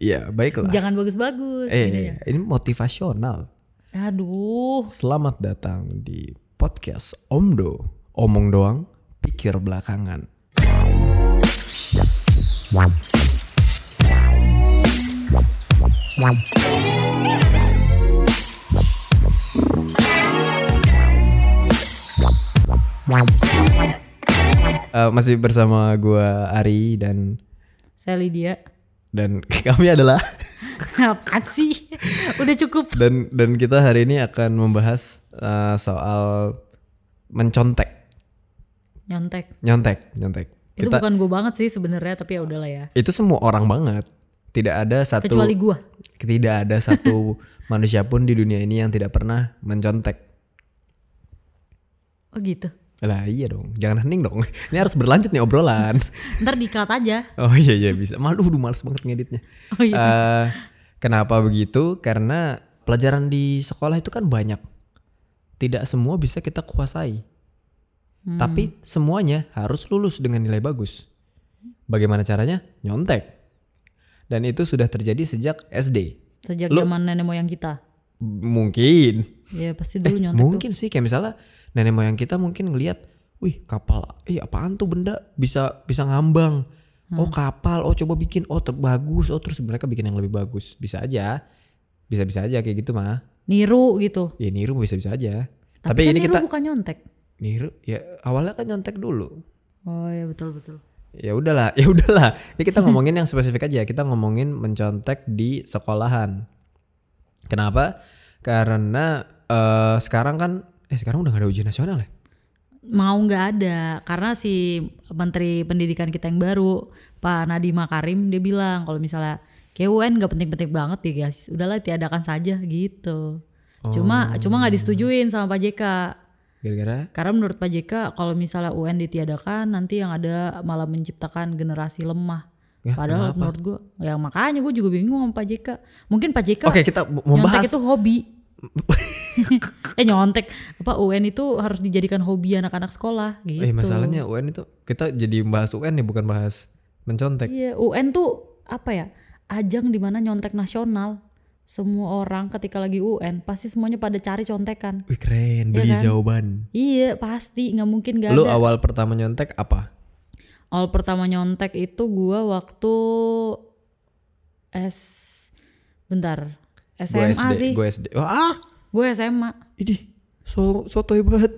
Iya, baiklah. Jangan bagus-bagus. eh, ini motivasional. Aduh. Selamat datang di podcast Omdo. Omong doang, pikir belakangan. Eh, masih bersama gua Ari dan Saya Lydia. Dan kami adalah Apaan sih? Udah cukup. dan dan kita hari ini akan membahas eh, soal mencontek, Nyontek. nyontek, nyontek. Itu Kita bukan gue banget sih sebenarnya, tapi ya udahlah ya. itu semua orang banget. Tidak ada satu Kecuali gua. tidak ada satu manusia pun di dunia ini yang tidak pernah mencontek. Oh gitu. Lah iya dong, jangan hening dong. Ini harus berlanjut nih obrolan. Ntar dikat aja. Oh iya iya bisa. Malu udah males banget ngeditnya. Oh iya. Eh, kenapa begitu? Karena pelajaran di sekolah itu kan banyak. Tidak semua bisa kita kuasai. Hmm. Tapi semuanya harus lulus dengan nilai bagus. Bagaimana caranya? Nyontek. Dan itu sudah terjadi sejak SD. Sejak Lu- zaman nenek moyang kita. Mungkin. Ya pasti dulu nyontek tuh. Mungkin sih kayak misalnya nenek moyang kita mungkin ngelihat, wih kapal, ih apaan tuh benda bisa bisa ngambang. Oh Hmm. kapal, oh coba bikin, oh terbagus, oh terus mereka bikin yang lebih bagus, bisa aja, bisa bisa aja kayak gitu mah. Niru gitu. Ya niru bisa bisa aja. Tapi, Tapi, kan ini niru kita bukan nyontek. niru, ya awalnya kan nyontek dulu. Oh iya betul betul. Ya udahlah, ya udahlah. Ini kita ngomongin yang spesifik aja. Kita ngomongin mencontek di sekolahan. Kenapa? Karena eh, sekarang kan, eh sekarang udah gak ada ujian nasional ya? Mau nggak ada karena si Menteri Pendidikan kita yang baru Pak Nadiem Makarim dia bilang kalau misalnya kayak UN nggak penting-penting banget ya guys. Udahlah tiadakan saja gitu. Cuma cuma nggak disetujuin sama Pak JK. Gara-gara Karena menurut Pak JK kalau misalnya UN ditiadakan nanti yang ada malah menciptakan generasi lemah. Ya, Padahal menurut gue, ya makanya gue juga bingung sama Pak JK. Mungkin Pak JK Oke kita mau bahas itu hobi. eh nyontek apa UN itu harus dijadikan hobi anak-anak sekolah gitu. Eh masalahnya UN itu kita jadi bahas UN nih bukan bahas mencontek. Iya, UN tuh apa ya? Ajang di mana nyontek nasional. Semua orang ketika lagi UN pasti semuanya pada cari contekan. Wih keren, beli kan? jawaban. Iya pasti nggak mungkin gak Lu ada. awal pertama nyontek apa? Awal pertama nyontek itu gua waktu S bentar SMA SD, sih. gue SD. Oh, ah, Gue SMA. ini so sotoy banget.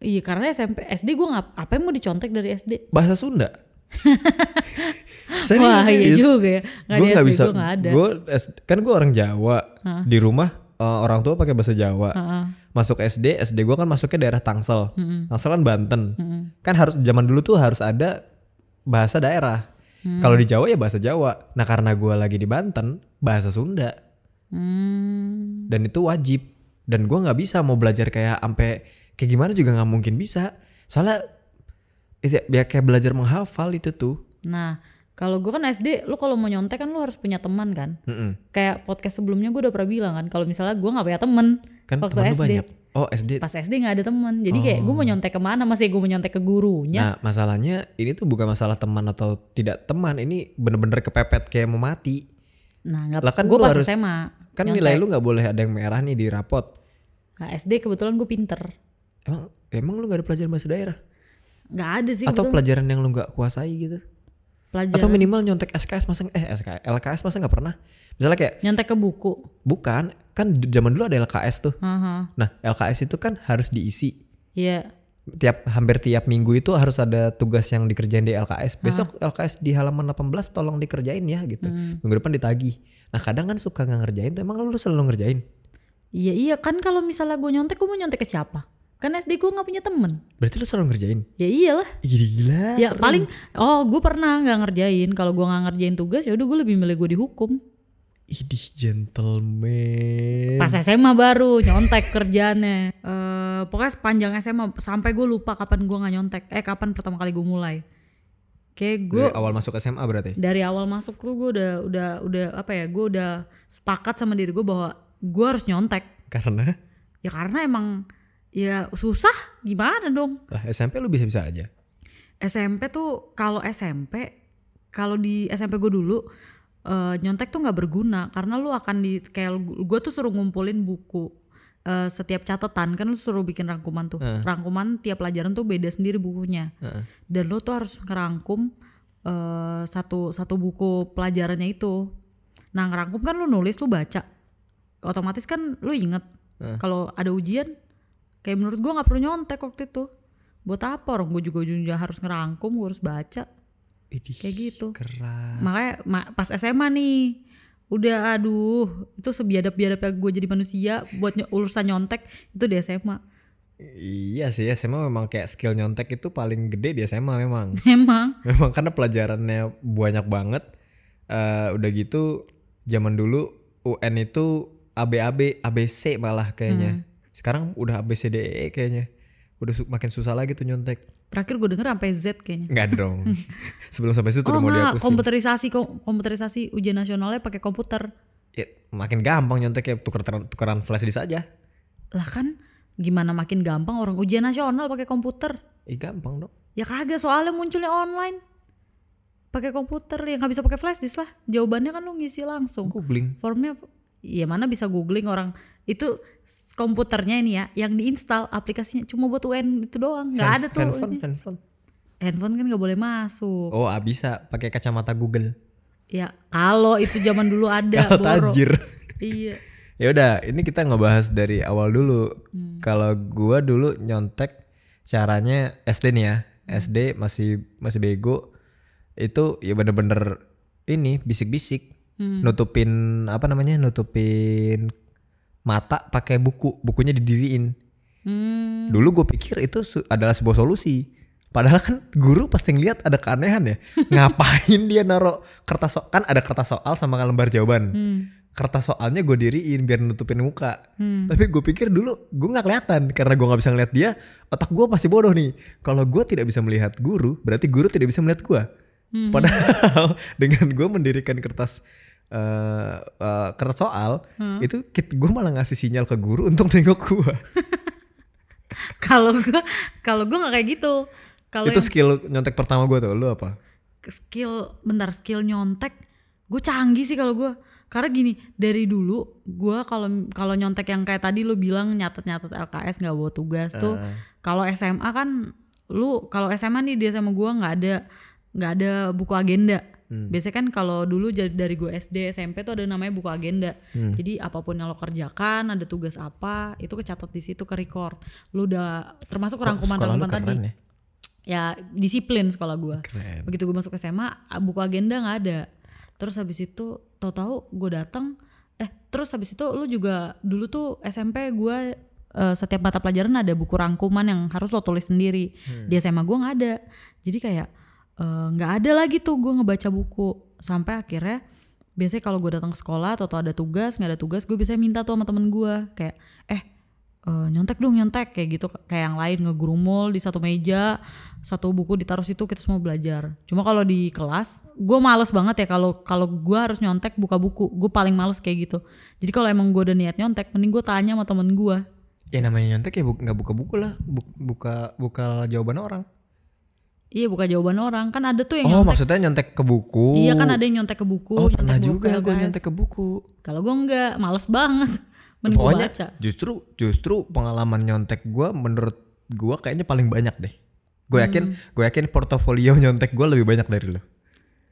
Iya karena SMP SD gue nggak apa yang mau dicontek dari SD. Bahasa Sunda. serius, Wah iya serius. juga ya. Gue nggak bisa. gue ada. Kan gue orang Jawa. Di rumah eh, orang tua pakai bahasa Jawa. Masuk SD, SD gue kan masuknya daerah Tangsel. Tangsel kan Banten. Kan harus zaman dulu tuh harus ada bahasa daerah. Mm. Kalau di Jawa ya bahasa Jawa. Nah karena gue lagi di Banten, bahasa Sunda. Hmm, Dan itu wajib. Dan gue nggak bisa mau belajar kayak ampe kayak gimana juga nggak mungkin bisa. Soalnya itu ya kayak belajar menghafal itu tuh. Nah kalau gue kan SD, lu kalau mau nyontek kan lu harus punya teman kan. Mm-mm. Kayak podcast sebelumnya gue udah pernah bilang kan, kalau misalnya gue nggak punya temen Kan waktu temen SD. banyak. Oh SD. Pas SD nggak ada temen, jadi kayak gue mau nyontek ke mana? Masih gue mau nyontek ke gurunya. Nah masalahnya ini tuh bukan masalah teman atau tidak teman. Ini bener-bener kepepet kayak mau mati. Nah nggak, Lah kan gue pas harus- SMA. Kan nyontek. nilai lu nggak boleh ada yang merah nih di rapot. Nah, SD kebetulan gue pinter. Emang emang lu nggak ada pelajaran bahasa daerah? Nggak ada sih Atau kebetulan pelajaran yang lu nggak kuasai gitu? pelajaran. Atau minimal nyontek SKS masa eh SKS LKS masa nggak pernah? Misalnya kayak nyontek ke buku. bukan kan zaman dulu ada LKS tuh. Haha. Nah LKS itu kan harus diisi. Iya. Tiap hampir tiap minggu itu harus ada tugas yang dikerjain di LKS. Besok LKS di halaman 18 tolong dikerjain ya gitu. Minggu depan ditagih. Nah kadang kan suka nggak ngerjain tuh emang lu selalu ngerjain. Iya iya kan kalau misalnya gue nyontek gue mau nyontek ke siapa? Kan SD gue nggak punya temen. Berarti lu selalu ngerjain? Ya iyalah. Ih, Gila. Ya paling oh gue pernah nggak ngerjain. Kalau gue nggak ngerjain tugas ya udah gue lebih milih gue dihukum. Idih gentleman. Pas SMA baru nyontek kerjaannya. Eh pokoknya sepanjang SMA sampai gue lupa kapan gue nggak nyontek. Eh kapan pertama kali gue mulai. Kayak gue Dari awal masuk SMA berarti. dari awal masuk tuh gue udah udah udah apa ya gue udah sepakat sama diri gue bahwa gue harus nyontek. Karena? Ya karena emang ya susah gimana dong? Lah SMP lu bisa-bisa aja. SMP tuh kalau SMP kalau di SMP gue dulu eh, nyontek tuh nggak berguna. Karena lu akan di kayak gue tuh suruh ngumpulin buku eh, setiap catatan kan lu suruh bikin rangkuman tuh. Rangkuman tiap pelajaran tuh beda sendiri bukunya. Dan lu tuh harus ngerangkum eh, satu satu buku pelajarannya itu. Nah ngerangkum kan lu nulis lu baca. Otomatis kan lu inget. Kalau ada ujian kayak menurut gua nggak perlu nyontek waktu itu. Buat apa orang gue juga ujungnya harus ngerangkum gue harus baca? Idih, kayak gitu. keras. makanya ma- pas SMA nih udah aduh itu sebiadap-biadapnya gue jadi manusia buat ny- urusan nyontek itu di SMA Iya sih SMA memang kayak skill nyontek itu paling gede di SMA memang. emang memang karena pelajarannya banyak banget. Eh udah gitu zaman dulu UN itu ABAB, ABC malah kayaknya. Sekarang udah ABCDE kayaknya. Udah su- makin susah lagi tuh nyontek. Terakhir gue denger sampai Z kayaknya Enggak dong. Sebelum sampai situ udah oh mau enggak dihapusin. komputerisasi kom- komputerisasi ujian nasionalnya pakai komputer Ya, makin gampang nyontek ya tukeran tukeran flash disk aja. lah kan gimana makin gampang orang ujian nasional pakai komputer Ih gampang dong. ya kagak soalnya munculnya online pakai komputer ya nggak bisa pakai flash disk lah jawabannya kan lu ngisi langsung Googling. formnya ya mana bisa googling orang itu komputernya ini ya yang diinstal aplikasinya cuma buat UN itu doang nggak ada tuh handphone, ini. handphone. handphone kan nggak boleh masuk Oh, ah, bisa pakai kacamata Google. ya kalau itu zaman dulu ada Kalau tajir. iya Ya udah, ini kita ngebahas dari awal dulu. Kalau gua dulu nyontek caranya SD nih ya. SD masih masih bego. Itu ya bener-bener ini bisik-bisik. Nutupin apa namanya? Nutupin mata pakai buku. Bukunya didiriin. hmm, Dulu gue pikir itu adalah sebuah solusi. Padahal kan guru pasti ngeliat ada keanehan ya. Ngapain dia naruh kertas so kan ada kertas soal sama lembar jawaban. Kertas soalnya gue diriin biar nutupin muka. Tapi gue pikir dulu gue nggak kelihatan karena gue nggak bisa ngeliat dia. Otak gue pasti bodoh nih. Kalau gue tidak bisa melihat guru, berarti guru tidak bisa melihat gue. Padahal dengan gue mendirikan kertas eh eh, kertas soal itu gue malah ngasih sinyal ke guru untuk nengok gue. kalau gua kalau gua nggak kayak gitu. Kalau itu yang skill nyontek pertama gue tuh lu apa? Skill bentar skill nyontek gue canggih sih kalau gue karena gini dari dulu gue kalau kalau nyontek yang kayak tadi lu bilang nyatet nyatet LKS nggak bawa tugas tuh. Kalau SMA kan lu kalau SMA nih dia sama gue nggak ada nggak ada buku agenda biasanya kan kalau dulu dari gue SD SMP tuh ada namanya buku agenda. Jadi apa pun yang lo kerjakan ada tugas apa itu kecatat di situ ke record. Lu udah termasuk rangkuman sekolah lu rangkuman tadi ya? ya disiplin sekolah gue. Begitu gue masuk SMA buku agenda nggak ada. Terus habis itu tahu-tahu gue datang eh terus habis itu lu juga dulu tuh SMP gue eh, setiap mata pelajaran ada buku rangkuman yang harus lo tulis sendiri. Di SMA gue nggak ada. Jadi kayak eh, nggak ada lagi tuh gue ngebaca buku. Sampai akhirnya biasanya kalau gue datang ke sekolah atau ada tugas nggak ada tugas gue bisa minta tuh sama temen gue kayak eh eh, nyontek dong nyontek. Kayak gitu kayak yang lain ngegrumul di satu meja satu buku ditaruh situ kita semua belajar. Cuma kalau di kelas gue males banget ya kalau kalau gue harus nyontek buka buku. Gue paling males kayak gitu. Jadi kalau emang gue udah niat nyontek mending gue tanya sama temen gue ya namanya nyontek ya bu- buka buku lah Bu- buka buka jawaban orang iya buka jawaban orang. Kan ada tuh yang oh nyontek. maksudnya nyontek ke buku. Iya kan ada yang nyontek ke buku oh pernah buku juga gue LKS. nyontek ke buku. Kalau gue enggak males banget. Mending gue pokoknya baca. justru justru pengalaman nyontek gue menurut gue kayaknya paling banyak deh. Gue Hmm. yakin gue yakin portofolio nyontek gue lebih banyak dari lo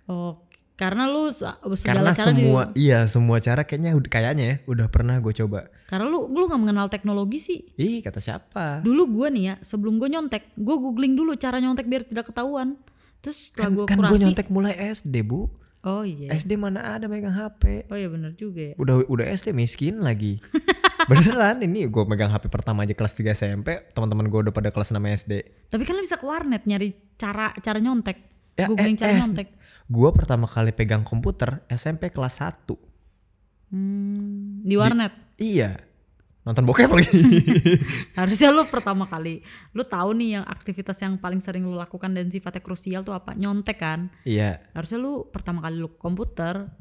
oh karena lu sa- karena segala cara di- semua iya semua cara kayaknya udah kayaknya ya udah pernah gue coba. Karena lu lu nggak mengenal teknologi sih. Ih kata siapa? Dulu gue nih ya, sebelum gue nyontek, gue googling dulu cara nyontek biar tidak ketahuan. Terus setelah kan, gue kan gue kurasi, nyontek mulai SD bu. Oh iya, SD mana ada megang HP oh iya bener juga ya. udah udah SD miskin lagi. Beneran ini gue megang HP pertama aja kelas 3 SMP teman-teman gue udah pada kelas 6 SD Tapi kan lu bisa ke warnet nyari cara cara nyontek, Ya, googling eh, cara eh, nyontek. Gue pertama kali pegang komputer SMP kelas 1 Hmm, di warnet. iya nonton bokep lagi Harusnya lu pertama kali, lu tahu nih yang aktivitas yang paling sering lu lakukan dan sifatnya krusial tuh apa? Nyontek kan. iya Harusnya lu pertama kali lu ke komputer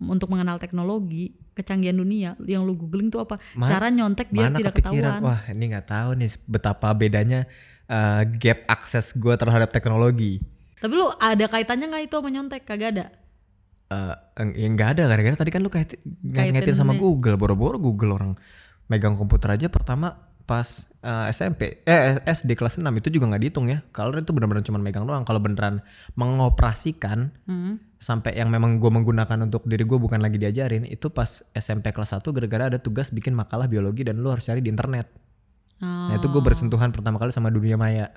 untuk mengenal teknologi, kecanggihan dunia, yang lu googling tuh apa? Ma- cara nyontek biar mana tidak kepikiran ketahuan. wah ini nggak tahu nih betapa bedanya eh, gap akses gue terhadap teknologi Tapi lu ada kaitannya nggak itu sama nyontek? Kagak ada. Eh, eng- ya nggak ada. Gara-gara tadi kan lu kait ngaitin sama Google. Boro-boro Google orang megang komputer aja pertama pas eh, SMP eh SD kelas 6 itu juga nggak dihitung ya. Kalau itu benar-benar cuma megang doang. Kalau beneran mengoperasikan sampai yang memang gue menggunakan untuk diri gue bukan lagi diajarin itu pas SMP kelas 1 gara-gara ada tugas bikin makalah biologi dan lu harus cari di internet. Nah itu gue bersentuhan pertama kali sama dunia maya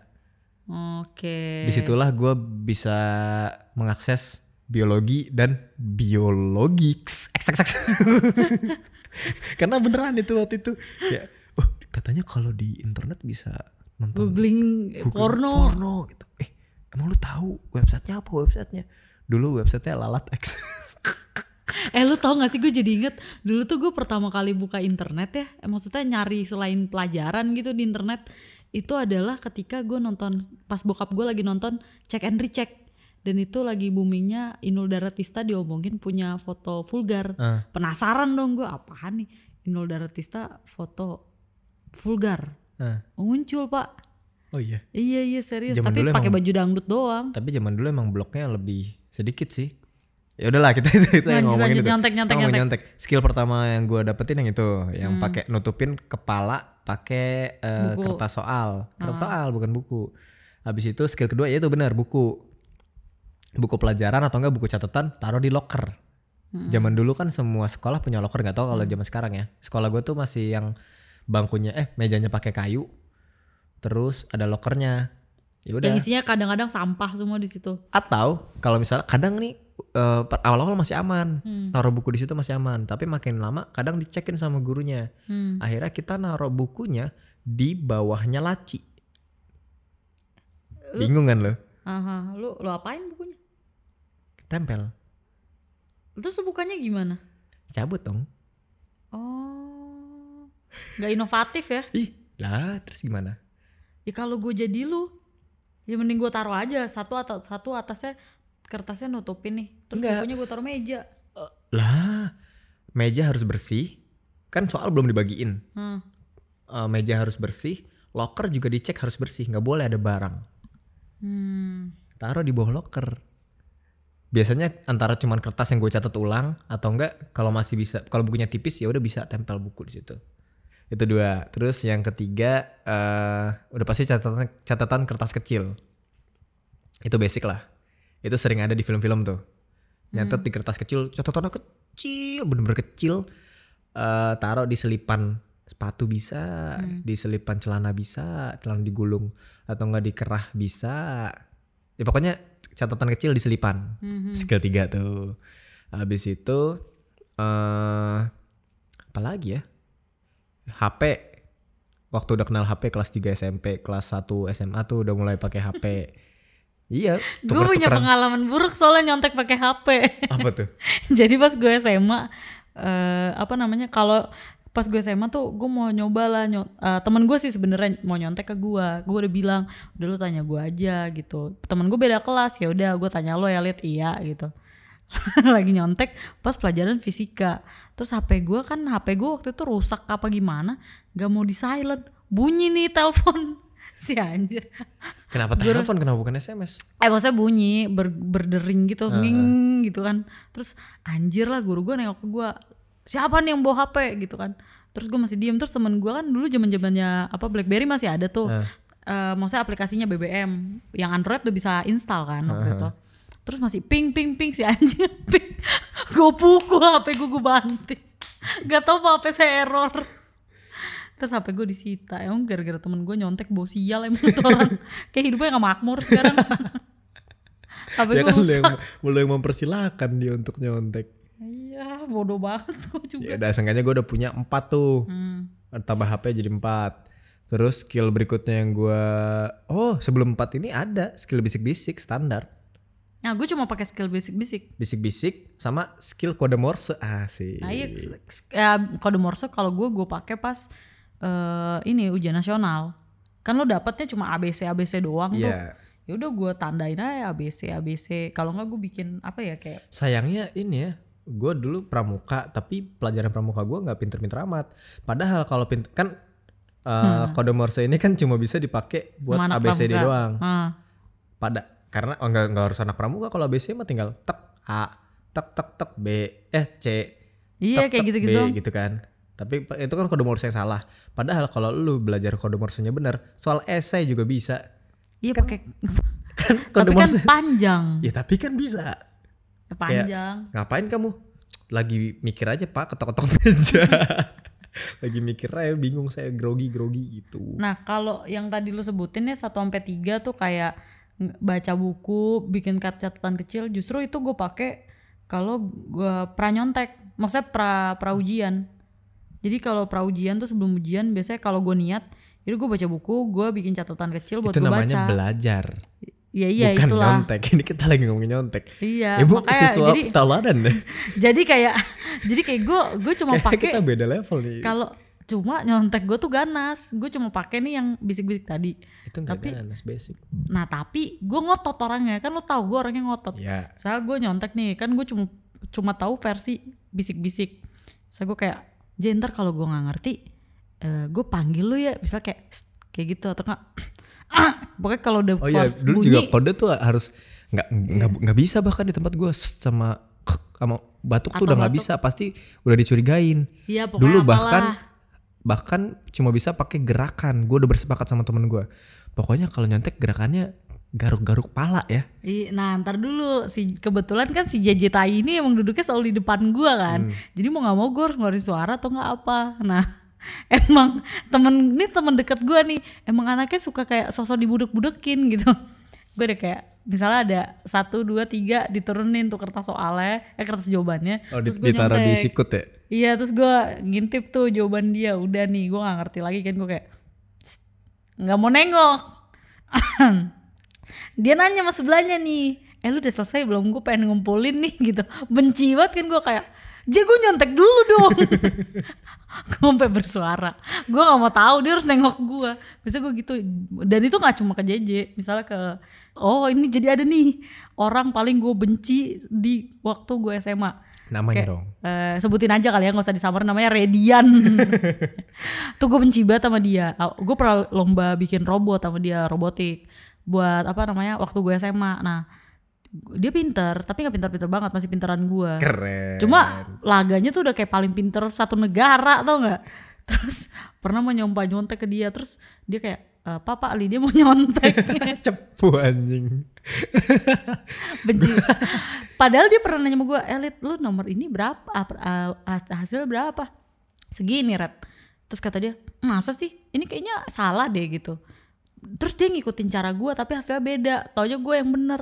Oke. di situlah gue bisa mengakses biologi dan biologi X, X, X, X. karena beneran itu waktu itu. Ya oh katanya kalau di internet bisa nonton Googling Google porno. porno gitu. Eh emang lu tahu websitenya apa websitenya? Dulu websitenya lalat X. Eh lu tau gak sih? Gue jadi inget dulu tuh gue pertama kali buka internet ya, eh, maksudnya nyari selain pelajaran gitu di internet itu adalah ketika gue nonton pas bokap gue lagi nonton check and recheck dan itu lagi boomingnya Inul Daratista diomongin punya foto vulgar. Ah. Penasaran dong gue apaan nih Inul Daratista foto vulgar Nah, muncul pak. oh iya Iya iya serius Zaman tapi pakai baju dangdut doang. tapi zaman dulu emang bloknya lebih sedikit sih ya udahlah kita itu, itu yang ngomongin itu. Nyontek, nyontek, Kita ngomongin nyontek. nyontek. Skill pertama yang gue dapetin yang itu yang pakai nutupin kepala pakai Buku. kertas soal. Kertas soal bukan buku. Habis itu skill kedua ya itu benar buku. Buku pelajaran atau enggak buku catatan taruh di locker. Zaman dulu kan semua sekolah punya locker nggak tahu kalau zaman sekarang ya. Sekolah gue tuh masih yang bangkunya eh mejanya pakai kayu. Terus ada lockernya. Ya udah. Yang isinya kadang-kadang sampah semua di situ. atau kalau misalnya kadang nih eh, per- awal-awal masih aman, naruh buku di situ masih aman. Tapi makin lama kadang dicekin sama gurunya. Akhirnya kita naruh bukunya di bawahnya laci. Bingung kan lo? Aha, lu lu apain bukunya? Tempel, Terus tuh bukannya gimana? cabut dong. Oh, nggak inovatif ya? Ih, lah terus gimana? Ya kalau gue jadi lu, ya mending gue taruh aja satu atau satu atasnya kertasnya nutupin nih, terus Enggak. bukunya gue taruh meja. Lah, meja harus bersih. Kan soal belum dibagiin. Hmm. Eh, meja harus bersih, locker juga dicek harus bersih, nggak boleh ada barang. Hmm. taruh di bawah locker. Biasanya antara cuman kertas yang gue catat ulang atau enggak kalau masih bisa kalau bukunya tipis ya udah bisa tempel buku di situ. Itu dua. Terus yang ketiga eh udah pasti catatan catatan kertas kecil. Itu basic lah. Itu sering ada di film-film tuh. Nyatet di kertas kecil, catatannya kecil, bener-bener kecil. Eh taruh di selipan sepatu bisa, di selipan celana bisa, celana digulung atau enggak dikerah bisa. Ya pokoknya catatan kecil di selipan. Skill tiga tuh. Habis itu eh apa lagi ya? HP waktu udah kenal HP kelas 3 SMP, kelas 1 SMA tuh udah mulai pakai HP. Iya, Gue punya pengalaman buruk soalnya nyontek pakai HP. Apa tuh? jadi pas gue SMA, eh, apa namanya? Kalau pas gue SMA tuh gue mau nyoba lah nyo- eh, temen gue sih sebenarnya mau nyontek ke gue gue udah bilang udah lu tanya gue aja gitu. Temen gue beda kelas ya udah gue tanya lo ya liat iya gitu. Lagi nyontek pas pelajaran fisika. Terus HP gue kan HP gue waktu itu rusak apa gimana gak mau di silent. Bunyi nih telepon si anjir. Kenapa telepon? Kenapa bukan SMS? eh maksudnya bunyi ber- berdering gitu nging gitu kan. Terus anjir lah guru gue nengok ke gue siapa nih yang bawa HP gitu kan. Terus gue masih diem. Terus temen gue kan dulu zaman zamannya apa BlackBerry masih ada tuh. Eh, maksudnya aplikasinya BBM yang Android tuh bisa install kan waktu itu. Terus masih ping ping ping si anjing. Ping gue pukul HP gue gue banting. Gak tau apa HP saya error terus HP gue disita emang gara-gara temen gue nyontek bawa sial emang tuh orang kayak hidupnya gak makmur sekarang HP Ya gue kan lu yang, lu yang mempersilahkan dia untuk nyontek. iya bodoh banget gue juga Ya udah seenggaknya gue udah punya empat tuh. Hmm. Tambah HP jadi empat. Terus skill berikutnya yang gue oh sebelum empat ini ada skill bisik-bisik standar. nah gue cuma pakai skill basic-basic Bisik-bisik sama skill kode Morse asik. nah iya ya, kode morse kalau gue gue pakai pas eh, ini ujian nasional kan lo dapatnya cuma ABC ABC doang tuh Iya. ya udah gue tandain aja ABC ABC kalau nggak gue bikin apa ya kayak Sayangnya ini ya, gue dulu pramuka tapi pelajaran pramuka gue nggak pinter-pinter amat. Padahal kalau pinter kan uh, kode Morse ini kan cuma bisa dipakai buat Hmm. Anak ABCD pramuka. doang. ah, Pada karena oh, nggak nggak harus anak pramuka kalau ABC mah tinggal tek A tek tek tek B eh C Iya, tek, kayak gitu-gitu. Gitu kan tapi itu kan kode Morse yang salah padahal kalau lu belajar kode Morse-nya benar soal esai juga bisa Iya pakai kan kode tapi kan Morse panjang. ya tapi kan bisa panjang. ngapain kamu lagi mikir aja pak ketok-ketok meja lagi mikir aja bingung saya grogi grogi gitu Nah, kalau yang tadi lu sebutin ya 1 sampai 3 tuh kayak baca buku, bikin kartu catatan kecil, justru itu gue pakai kalau gue pra nyontek. Maksudnya pra pra ujian. Jadi kalau pra ujian tuh sebelum ujian biasanya kalau gue niat, itu gue baca buku, gue bikin catatan kecil buat itu gue namanya baca. belajar Iya iya bukan itulah. nyontek ini kita lagi ngomongin nyontek Iya, ibu makanya siswa jadi tauladan deh jadi kayak jadi kayak gue gue cuma Kayaknya kita pakai beda level nih kalau cuma nyontek gue tuh ganas. Gue cuma pakai nih yang bisik-bisik tadi. itu nggak tapi- ganas basic Nah tapi gue ngotot orangnya kan lo tau gue orangnya ngotot. ya Misalnya gue nyontek nih kan gue cuma cuma tahu versi bisik-bisik. Saya gue kayak jenter kalau gue nggak ngerti, gue panggil lu ya, misal kayak kayak gitu atau enggak pokoknya kalau udah oh iya dulu bunyi, juga kode tuh harus nggak nggak nggak bisa bahkan di tempat gue sama sama batuk tuh Atau udah nggak bisa pasti udah dicurigain. Iya, pokoknya dulu apalah. bahkan bahkan cuma bisa pakai gerakan. Gue udah bersepakat sama temen gue pokoknya kalau nyontek gerakannya garuk-garuk pala ya. Nah ntar dulu. Si kebetulan kan si JJ Tai ini emang duduknya selalu di depan gua kan. Jadi mau nggak mau gue harus ngeluarin suara atau nggak apa. Nah emang temen ini temen deket gua nih. Emang anaknya suka kayak sosok dibudek-budekin gitu. Gue udah kayak misalnya ada satu dua tiga diturunin tuh kertas soalnya eh kertas jawabannya. Oh di- terus gue ditaruh di sikut ya? Iya terus gue ngintip tuh jawaban dia. Udah nih gue nggak ngerti lagi kan. Gue kayak "Sst, nggak mau nengok dia nanya sama sebelahnya nih eh lu udah selesai belum? Gue pengen ngumpulin nih gitu. Benci banget kan gue kayak J gue nyontek dulu dong. Gue sampai bersuara. Gue nggak mau tahu dia harus nengok gue biasanya gue gitu. Dan itu nggak cuma ke JJ misalnya ke oh ini jadi ada nih orang paling gue benci di waktu gue SMA namanya Kayak, dong. eh, sebutin aja kali ya nggak usah disamar namanya Redian. Tuh gue benci banget sama dia. Gue pernah lomba bikin robot sama dia robotik buat apa namanya waktu gue SMA nah dia pinter tapi nggak pinter-pinter banget masih pinteran gue keren. Cuma laganya tuh udah kayak paling pinter satu negara tau nggak? Terus pernah mau nyoba nyontek ke dia terus dia kayak e, papa Ali dia mau nyontek. Cepu anjing. Benci. Padahal dia pernah nanya sama gue elit lu nomor ini berapa? Apa- ah, hasilnya berapa? Segini red terus kata dia masa sih? Ini kayaknya salah deh gitu terus dia ngikutin cara gue tapi hasilnya beda. Taunya gue yang bener.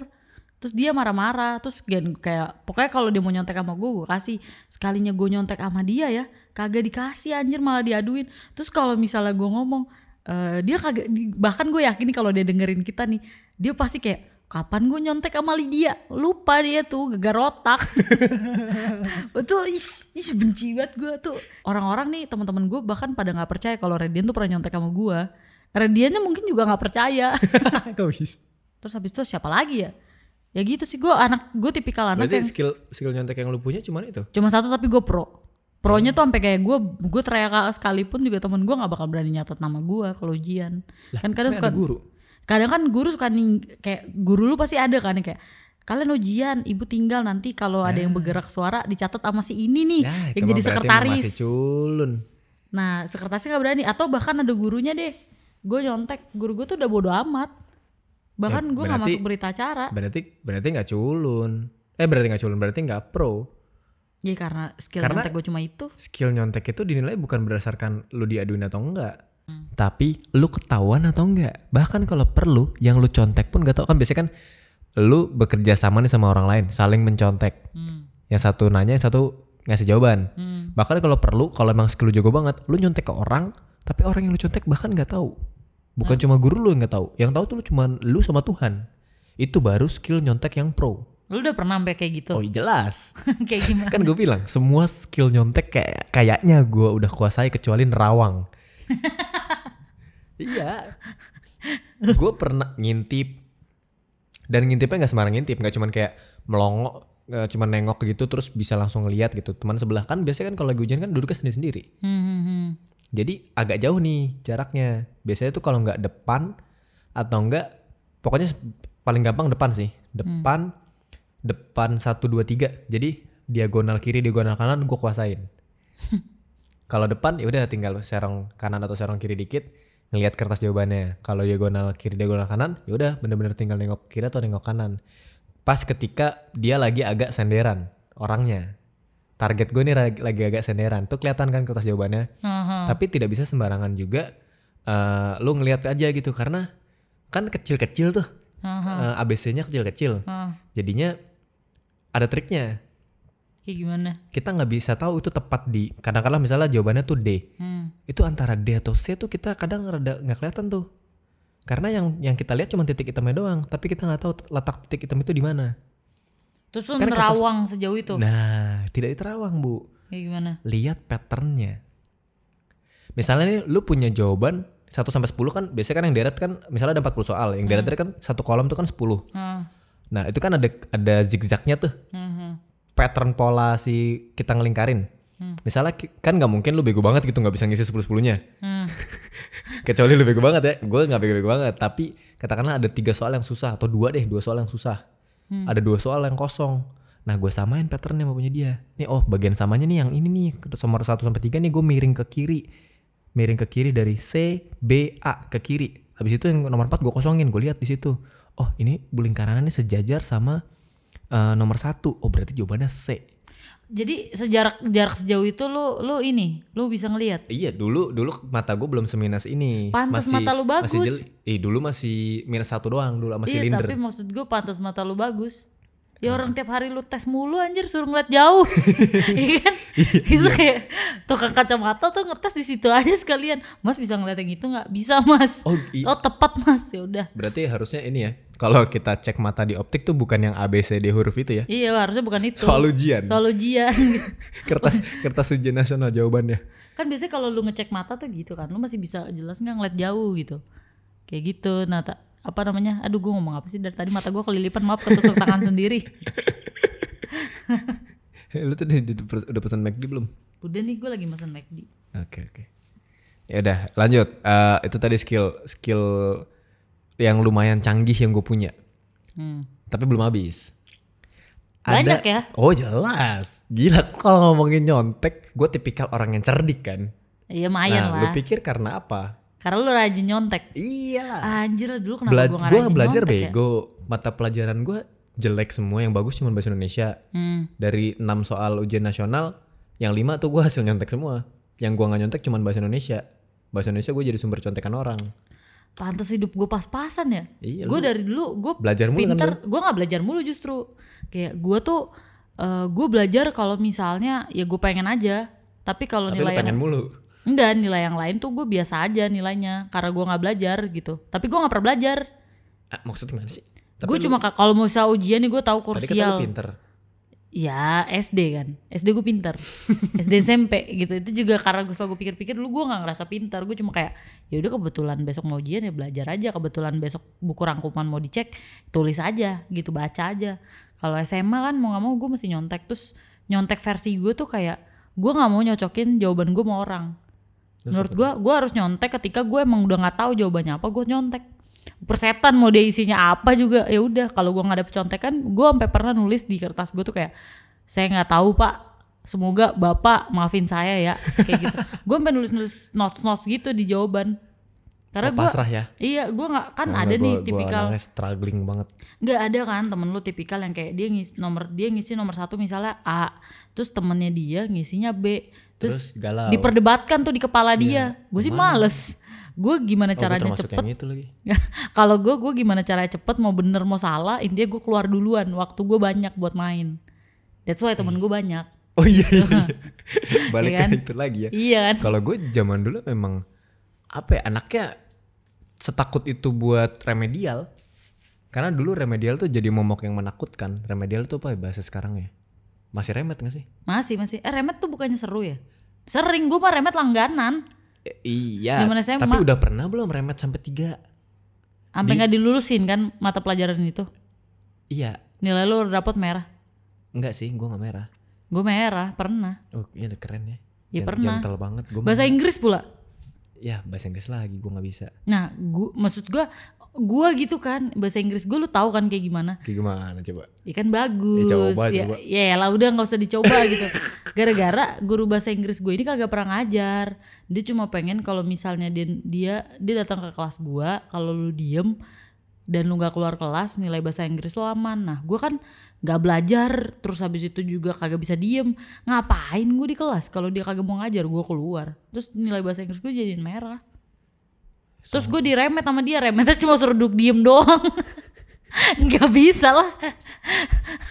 Terus dia marah-marah terus gen kayak pokoknya kalau dia mau nyontek sama gue gue kasih. Sekalinya gue nyontek sama dia ya kagak dikasih anjir malah diaduin. Terus kalau misalnya gue ngomong eh, dia kagak bahkan gue yakin nih kalau dia dengerin kita nih dia pasti kayak kapan gue nyontek sama Lydia? Lupa dia tuh gegar otak. Betul ih, ih benci banget gue tuh. Orang-orang nih teman-teman gue bahkan pada nggak percaya kalau Radian tuh pernah nyontek sama gue Radiannya mungkin juga nggak percaya. Terus habis itu siapa lagi ya? Ya gitu sih gue anak gue tipikal anak berarti yang skill skill nyontek yang lu punya cuman itu? Cuma satu tapi gue pro. Pronya tuh sampai kayak gue gue teriak sekalipun juga temen gue nggak bakal berani nyatet nama gue kalau ujian kan kadang suka guru. Kadang kan guru suka nih kayak guru lu pasti ada kan kayak kalian ujian ibu tinggal nanti kalau ada yang bergerak suara dicatat sama si ini nih ya yang jadi sekretaris. masih culun. Nah sekretarisnya nggak berani. Atau bahkan ada gurunya deh gue nyontek guru gue tuh udah bodo amat. Bahkan Ya, gue nggak masuk berita acara. berarti berarti nggak culun. Eh berarti nggak culun berarti nggak pro. Ya karena skill Karena- nyontek gue cuma itu. skill nyontek itu dinilai bukan berdasarkan lu diaduin atau enggak Hmm. tapi lu ketahuan atau enggak bahkan kalau perlu yang lu contek pun gak tau kan biasanya kan lu bekerja sama nih sama orang lain saling mencontek. Hmm. yang satu nanya yang satu ngasih jawaban. Bahkan kalau perlu kalau emang skill lu jago banget lu nyontek ke orang tapi orang yang lu contek bahkan nggak tahu bukan cuma guru lu yang nggak tahu. Yang tahu tuh lu cuma lu sama Tuhan. Itu baru skill nyontek yang pro. Lu udah pernah sampai kayak gitu? Oh jelas. Kayak gimana? Kan gue bilang semua skill nyontek kayak kayaknya gue udah kuasai kecuali nerawang. Iya. Gue pernah ngintip. Dan ngintipnya nggak sembarang ngintip nggak cuman kayak melongo nggak cuman nengok gitu terus bisa langsung ngeliat gitu. Teman sebelah kan biasanya kan kalau lagi hujan kan duduknya sendiri sendiri Hmm, hmm, hmm. Jadi agak jauh nih jaraknya. Biasanya tuh kalau nggak depan atau enggak pokoknya paling gampang depan sih. Depan depan satu dua tiga. Jadi diagonal kiri diagonal kanan gue kuasain. Kalau depan ya udah tinggal serong kanan atau serong kiri dikit ngelihat kertas jawabannya. Kalau diagonal kiri diagonal kanan ya udah bener-bener tinggal nengok kiri atau nengok kanan. Pas ketika dia lagi agak senderan orangnya target gue nih lagi, lagi agak senderan tuh kelihatan kan kertas jawabannya. Aha. tapi tidak bisa sembarangan juga eh lu ngelihat aja gitu karena kan kecil-kecil tuh. Eh, ABC-nya kecil-kecil. Ah, jadinya ada triknya. Kayak gimana? kita nggak bisa tahu itu tepat di kadang-kadang misalnya jawabannya tuh D. Hmm. itu antara D atau C tuh kita kadang rada nggak kelihatan tuh. Karena yang yang kita lihat cuma titik hitamnya doang tapi kita nggak tahu letak titik hitam itu di mana Terus lu nerawang sejauh itu. nah tidak diterawang bu Kayak gimana? lihat patternnya misalnya nih lu punya jawaban 1 sampai 10 kan biasanya kan yang deret kan misalnya ada 40 soal yang deret kan satu kolom tuh kan 10 Ah. nah itu kan ada ada zigzagnya tuh Mhm. pattern pola si kita ngelingkarin. Misalnya ki- kan nggak mungkin lu bego banget gitu nggak bisa ngisi 10 10-nya. Hmm. Kecuali lu bego banget ya. Gue nggak bego-bego banget, tapi katakanlah ada tiga soal yang susah atau dua deh, dua soal yang susah. Ada dua soal yang kosong. Nah, gue samain patternnya sama punya dia. Nih, oh bagian samanya nih yang ini nih, nomor 1 sampai 3 nih gue miring ke kiri. Miring ke kiri dari C, B, A ke kiri. Habis itu yang nomor 4 gue kosongin, gue lihat di situ. Oh, ini lingkarannya sejajar sama eh, nomor satu. Oh, berarti jawabannya C. Jadi sejarak jarak sejauh itu lu lu ini, lu bisa ngelihat. Iya dulu dulu mata gue belum seminus ini. Pantes mata lu Masih bagus. jeli- eh dulu masih minus satu doang dulu sama Iya, silinder. tapi maksud gue pantas mata lu bagus. Ya orang tiap hari lu tes mulu anjir suruh ngeliat jauh. Iya kan? itu kayak tukang kacamata tuh ngetes di situ aja sekalian. Mas bisa ngeliat yang itu nggak? Bisa, Mas. Oh, oh, tepat, Mas. Ya udah. Berarti harusnya ini ya. Kalau kita cek mata di optik tuh bukan yang A B C D huruf itu ya. Iya, harusnya bukan itu. Soal ujian. Soal ujian. kertas kertas ujian nasional jawabannya. kan biasanya kalau lu ngecek mata tuh gitu kan. Lu masih bisa jelas nggak ngeliat jauh gitu. Kayak gitu. Nah, tak apa namanya? Aduh, gue ngomong apa sih dari tadi mata gue kelilipan maaf ketusuk tangan sendiri. Eh, Lu tuh udah, pesan McD belum? Udah nih gue lagi mesen McD. Oke oke. Ya udah lanjut. Eh, itu tadi skill skill yang lumayan canggih yang gue punya. Hmm. Tapi belum habis. Banyak ya? Oh jelas. Gila kalau ngomongin nyontek, gue tipikal orang yang cerdik kan. Iya lumayan nah, lu lah. pikir karena apa? Karena lu rajin nyontek. Iyalah. Anjir dulu kenapa Bela gue gak rajin belajar nyontek ya? bego. Mata pelajaran gue jelek semua. Yang bagus cuma bahasa Indonesia. Hmm. Dari 6 soal ujian nasional, yang 5 tuh gue hasil nyontek semua. Yang gue nggak nyontek cuma bahasa Indonesia. Bahasa Indonesia gue jadi sumber contekan orang. Pantes hidup gue pas-pasan ya. Iya, gue dari dulu gue belajar mulu kan pinter. gue nggak belajar mulu justru. Kayak gue tuh eh gue belajar kalau misalnya ya gue pengen aja. Tapi kalau nilai yang pengen mulu. Enggak nilai yang lain tuh gue biasa aja nilainya karena gue nggak belajar gitu. Tapi gue nggak pernah belajar. Ah, maksudnya gimana sih? Tapi Gue cuma ka- kalau mau usaha ujian nih gue tahu tadi kursial. pinter. Ya SD kan, SD gue pintar, SD SMP gitu. Itu juga karena gue selalu pikir-pikir dulu gue nggak ngerasa pintar. Gue cuma kayak ya udah kebetulan besok mau ujian ya belajar aja. Kebetulan besok buku rangkuman mau dicek, tulis aja gitu, baca aja. Kalau SMA kan mau nggak mau gue mesti nyontek. Terus nyontek versi gue tuh kayak gue nggak mau nyocokin jawaban gue sama orang. Menurut gue, gue harus nyontek ketika gue emang udah nggak tahu jawabannya apa, gue nyontek. Persetan mau dia isinya apa juga ya udah. Kalau gue nggak dapet contekan, gue sampai pernah nulis di kertas gue tuh kayak saya nggak tahu pak. Semoga bapak maafin saya ya kayak gitu. gue sampai nulis-nulis notes-notes gitu di jawaban. Karena gue pasrah ya. Iya, gue nggak kan ada gua- nih gua tipikal orangnya struggling banget. nggak ada kan temen lu tipikal yang kayak dia ngisi nomor dia ngisi nomor satu misalnya A, terus temennya dia ngisinya B, terus, Terus galau. diperdebatkan tuh di kepala dia. Gue sih males. Gue gimana Oh, caranya termasuk cepet? lagi. Kalau gue gue gimana caranya cepet mau bener mau salah intinya gue keluar duluan. Waktu gue banyak buat main. That's why temen gue banyak. Oh iya iya. iya. Balik Iya kan? ke itu lagi ya. Iya kan? Kalau gue zaman dulu memang apa ya anaknya setakut itu buat remedial. Karena dulu remedial tuh jadi momok yang menakutkan. Remedial tuh apa ya bahasa sekarang ya? Masih remet gak sih? Masih masih. Eh remet tuh bukannya seru ya? Sering gue mah remet langganan. Eh, iya. Gimana saya, tapi Ma? udah pernah belum remet sampai tiga? Sampai nggak dilulusin kan mata pelajaran itu. Iya. Nilai lu dapet merah. Enggak sih, gue gak merah. Gue merah pernah. Oh iya udah keren ya. Ya, Gen- pernah. Gentle banget. Gue Bahasa Inggris pula. ya bahasa Inggris lagi gue nggak bisa. Nah, gua, maksud gua gua gitu kan bahasa Inggris gue lu tahu kan kayak gimana Kayak gimana coba? Ya kan bagus. Ya, coba, ya, coba. ya lah udah nggak usah dicoba gitu. Gara-gara guru bahasa Inggris gue ini kagak pernah ngajar. Dia cuma pengen kalau misalnya dia dia dia datang ke kelas gua, kalau lu diem dan lu nggak keluar kelas nilai bahasa Inggris lo aman. Nah, gua kan nggak belajar terus habis itu juga kagak bisa diem. Ngapain gue di kelas kalau dia kagak mau ngajar gua keluar. Terus nilai bahasa Inggris gue jadiin merah. Terus gue diremet sama dia, remetnya cuma suruh duduk diem doang. Nggak bisa lah.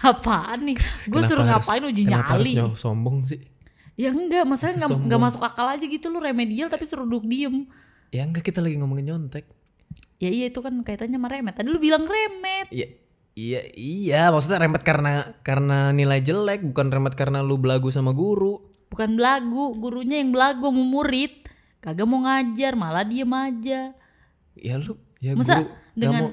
Apaan nih? Gue suruh harus- ngapain uji Kenapa nyali? sombong sih? Ya enggak, masalahnya nggak nggak masuk akal aja gitu lu remedial tapi suruh duduk diem. Ya enggak kita lagi ngomongin nyontek. Ya iya itu kan kaitannya sama remet. Tadi lu bilang remet. Iya, iya, iya. Maksudnya remet karena karena nilai jelek, bukan remet karena lu belagu sama guru. Bukan belagu, gurunya yang belagu mau murid. Kagak mau ngajar, malah diem aja. Ya lu, ya Masa guru dengan mau.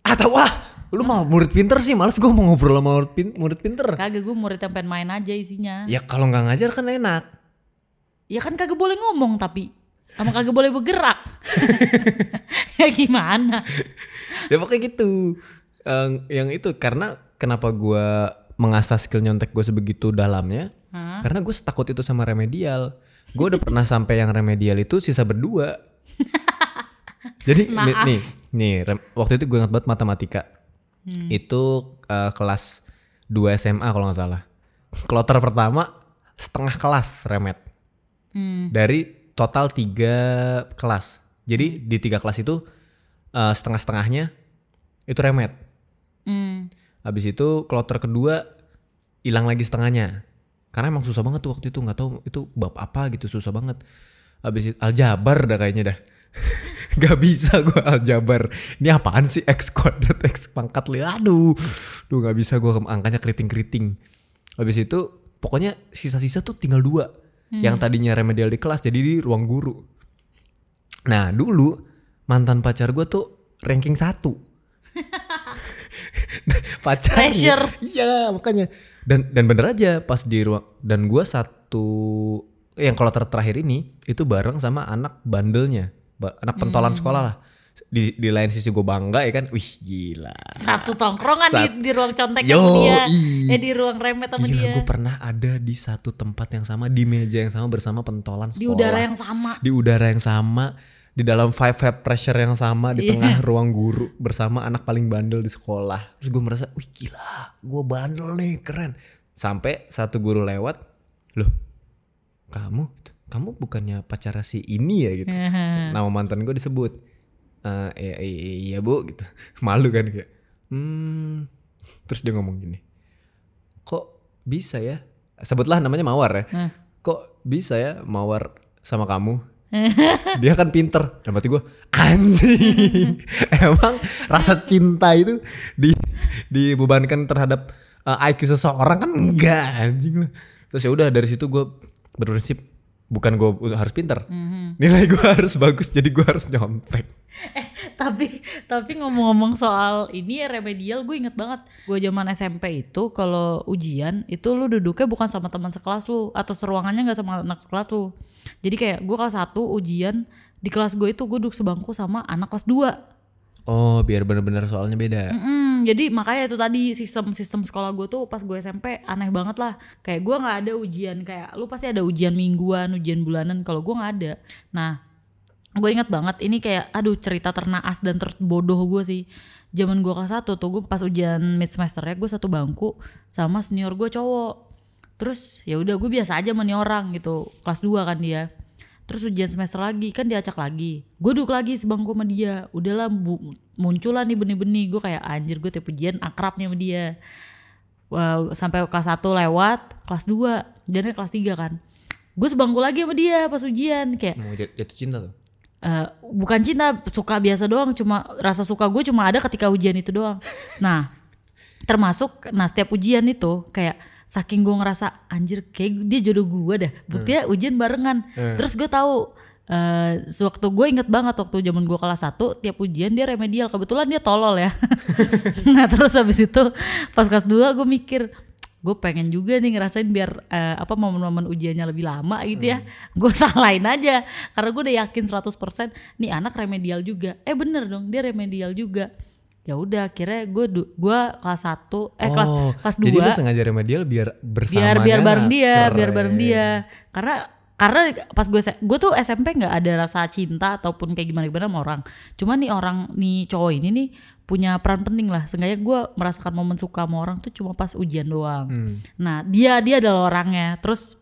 Atau wah, lu mau murid pinter sih, males gue mau ngobrol sama murid, pin- murid pinter. kagak gue murid yang pengen main aja isinya. Ya kalau nggak ngajar kan enak. Ya kan kagak boleh ngomong tapi sama kagak boleh bergerak. ya gimana? ya pokoknya gitu. Eh, yang itu karena kenapa gua mengasah skill nyontek gue sebegitu dalamnya? Karena gue setakut itu sama remedial. Gue udah pernah sampai yang remedial itu sisa berdua. Jadi nih, nih, nih, rem- waktu itu gue ingat banget matematika. Itu eh, kelas 2 SMA kalau nggak salah. Kloter pertama setengah kelas remet. Dari total tiga kelas. Jadi di tiga kelas itu eh, setengah-setengahnya itu remet. Hmm. Habis itu kloter kedua hilang lagi setengahnya. Karena emang susah banget tuh waktu itu nggak tahu itu bab apa gitu susah banget. Habis itu aljabar dah kayaknya dah. Gak bisa gue aljabar. Ini apaan sih x kuadrat x pangkat li. Aduh, duh nggak bisa gue angkanya keriting keriting. Habis itu pokoknya sisa-sisa tuh tinggal dua. Yang tadinya remedial di kelas jadi di ruang guru. Nah dulu mantan pacar gue tuh ranking satu. Pacarnya. Pressure. Iya makanya. Dan dan bener aja pas di ruang dan gue satu yang kalau ter- terakhir ini itu bareng sama anak bandelnya, ba- anak pentolan sekolah lah. Di di lain sisi gue bangga ya kan, wih gila. Satu tongkrongan Sat- di, di ruang contek Yo, sama dia. ih. Eh di ruang remet sama Gila dia. gue pernah ada di satu tempat yang sama di meja yang sama bersama pentolan sekolah. Di udara yang sama. di udara yang sama, di dalam five five pressure yang sama di Iya. tengah ruang guru bersama anak paling bandel di sekolah. Terus gue merasa, wih gila, gue bandel nih, keren. Sampai satu guru lewat, loh, kamu, kamu bukannya pacar si ini ya gitu. Nama mantan gue disebut. "Eh, iya, iya, iya bu, gitu. Malu kan kayak. Hmm. Terus dia ngomong gini, kok bisa ya? Sebutlah namanya Mawar ya. Kok bisa ya Mawar sama kamu? Dia kan pinter. Dan berarti gue anjing. Emang rasa cinta itu di dibebankan terhadap uh, IQ seseorang kan enggak anjing lah. Terus ya udah dari situ gue berprinsip bukan gue harus pinter. Nilai gue harus bagus jadi gue harus nyontek. tapi tapi ngomong-ngomong soal ini ya remedial gue inget banget gue zaman SMP itu kalau ujian itu lu duduknya bukan sama teman sekelas lu atau seruangannya nggak sama anak sekelas lu jadi kayak gue kelas 1 ujian di kelas gue itu gue duduk sebangku sama anak kelas 2 Oh biar bener-bener soalnya beda. Mm, jadi makanya itu tadi sistem sistem sekolah gue tuh pas gue SMP aneh banget lah. Kayak gue nggak ada ujian kayak lu pasti ada ujian mingguan, ujian bulanan. Kalau gue nggak ada. Nah, gue ingat banget ini kayak aduh cerita ternaas dan terbodoh gue sih. Zaman gue kelas 1 tuh gue pas ujian mid semester ya gue satu bangku sama senior gue cowok. Terus ya udah gue biasa aja nih orang gitu. Kelas 2 kan dia. Terus ujian semester lagi kan diacak lagi. Gue duduk lagi sebangku sama dia. Udahlah bu- munculan nih benih-benih. Gue kayak anjir gue tiap ujian akrab nih sama dia. Wow, sampai kelas 1 lewat, kelas 2, dan kelas 3 kan. Gue sebangku lagi sama dia pas ujian kayak Mau jat- jatuh cinta tuh. eh, bukan cinta, suka biasa doang, cuma rasa suka gue cuma ada ketika ujian itu doang. Nah, termasuk nah setiap ujian itu kayak saking gue ngerasa anjir kayak dia jodoh gue dah. Buktinya ujian barengan. Terus gue tahu eh sewaktu gue inget banget waktu zaman gue kelas 1 tiap ujian dia remedial. Kebetulan dia tolol ya. Nah terus habis itu pas kelas 2 gue mikir gue pengen juga nih ngerasain biar eh, apa momen-momen ujiannya lebih lama gitu ya. Gue salahin aja karena gue udah yakin 100% nih anak remedial juga. Eh bener dong dia remedial juga ya udah akhirnya gue gue kelas 1 eh kelas Oh, kelas Jadi lu 2 sengaja remedial biar bersama biar biar bareng dia biar bareng dia. Karena karena pas gue gue tuh SMP nggak ada rasa cinta ataupun kayak gimana gimana sama orang. Cuma nih orang nih cowok ini nih punya peran penting lah. Seenggaknya gue merasakan momen suka sama orang tuh cuma pas ujian doang. Nah dia dia adalah orangnya. Terus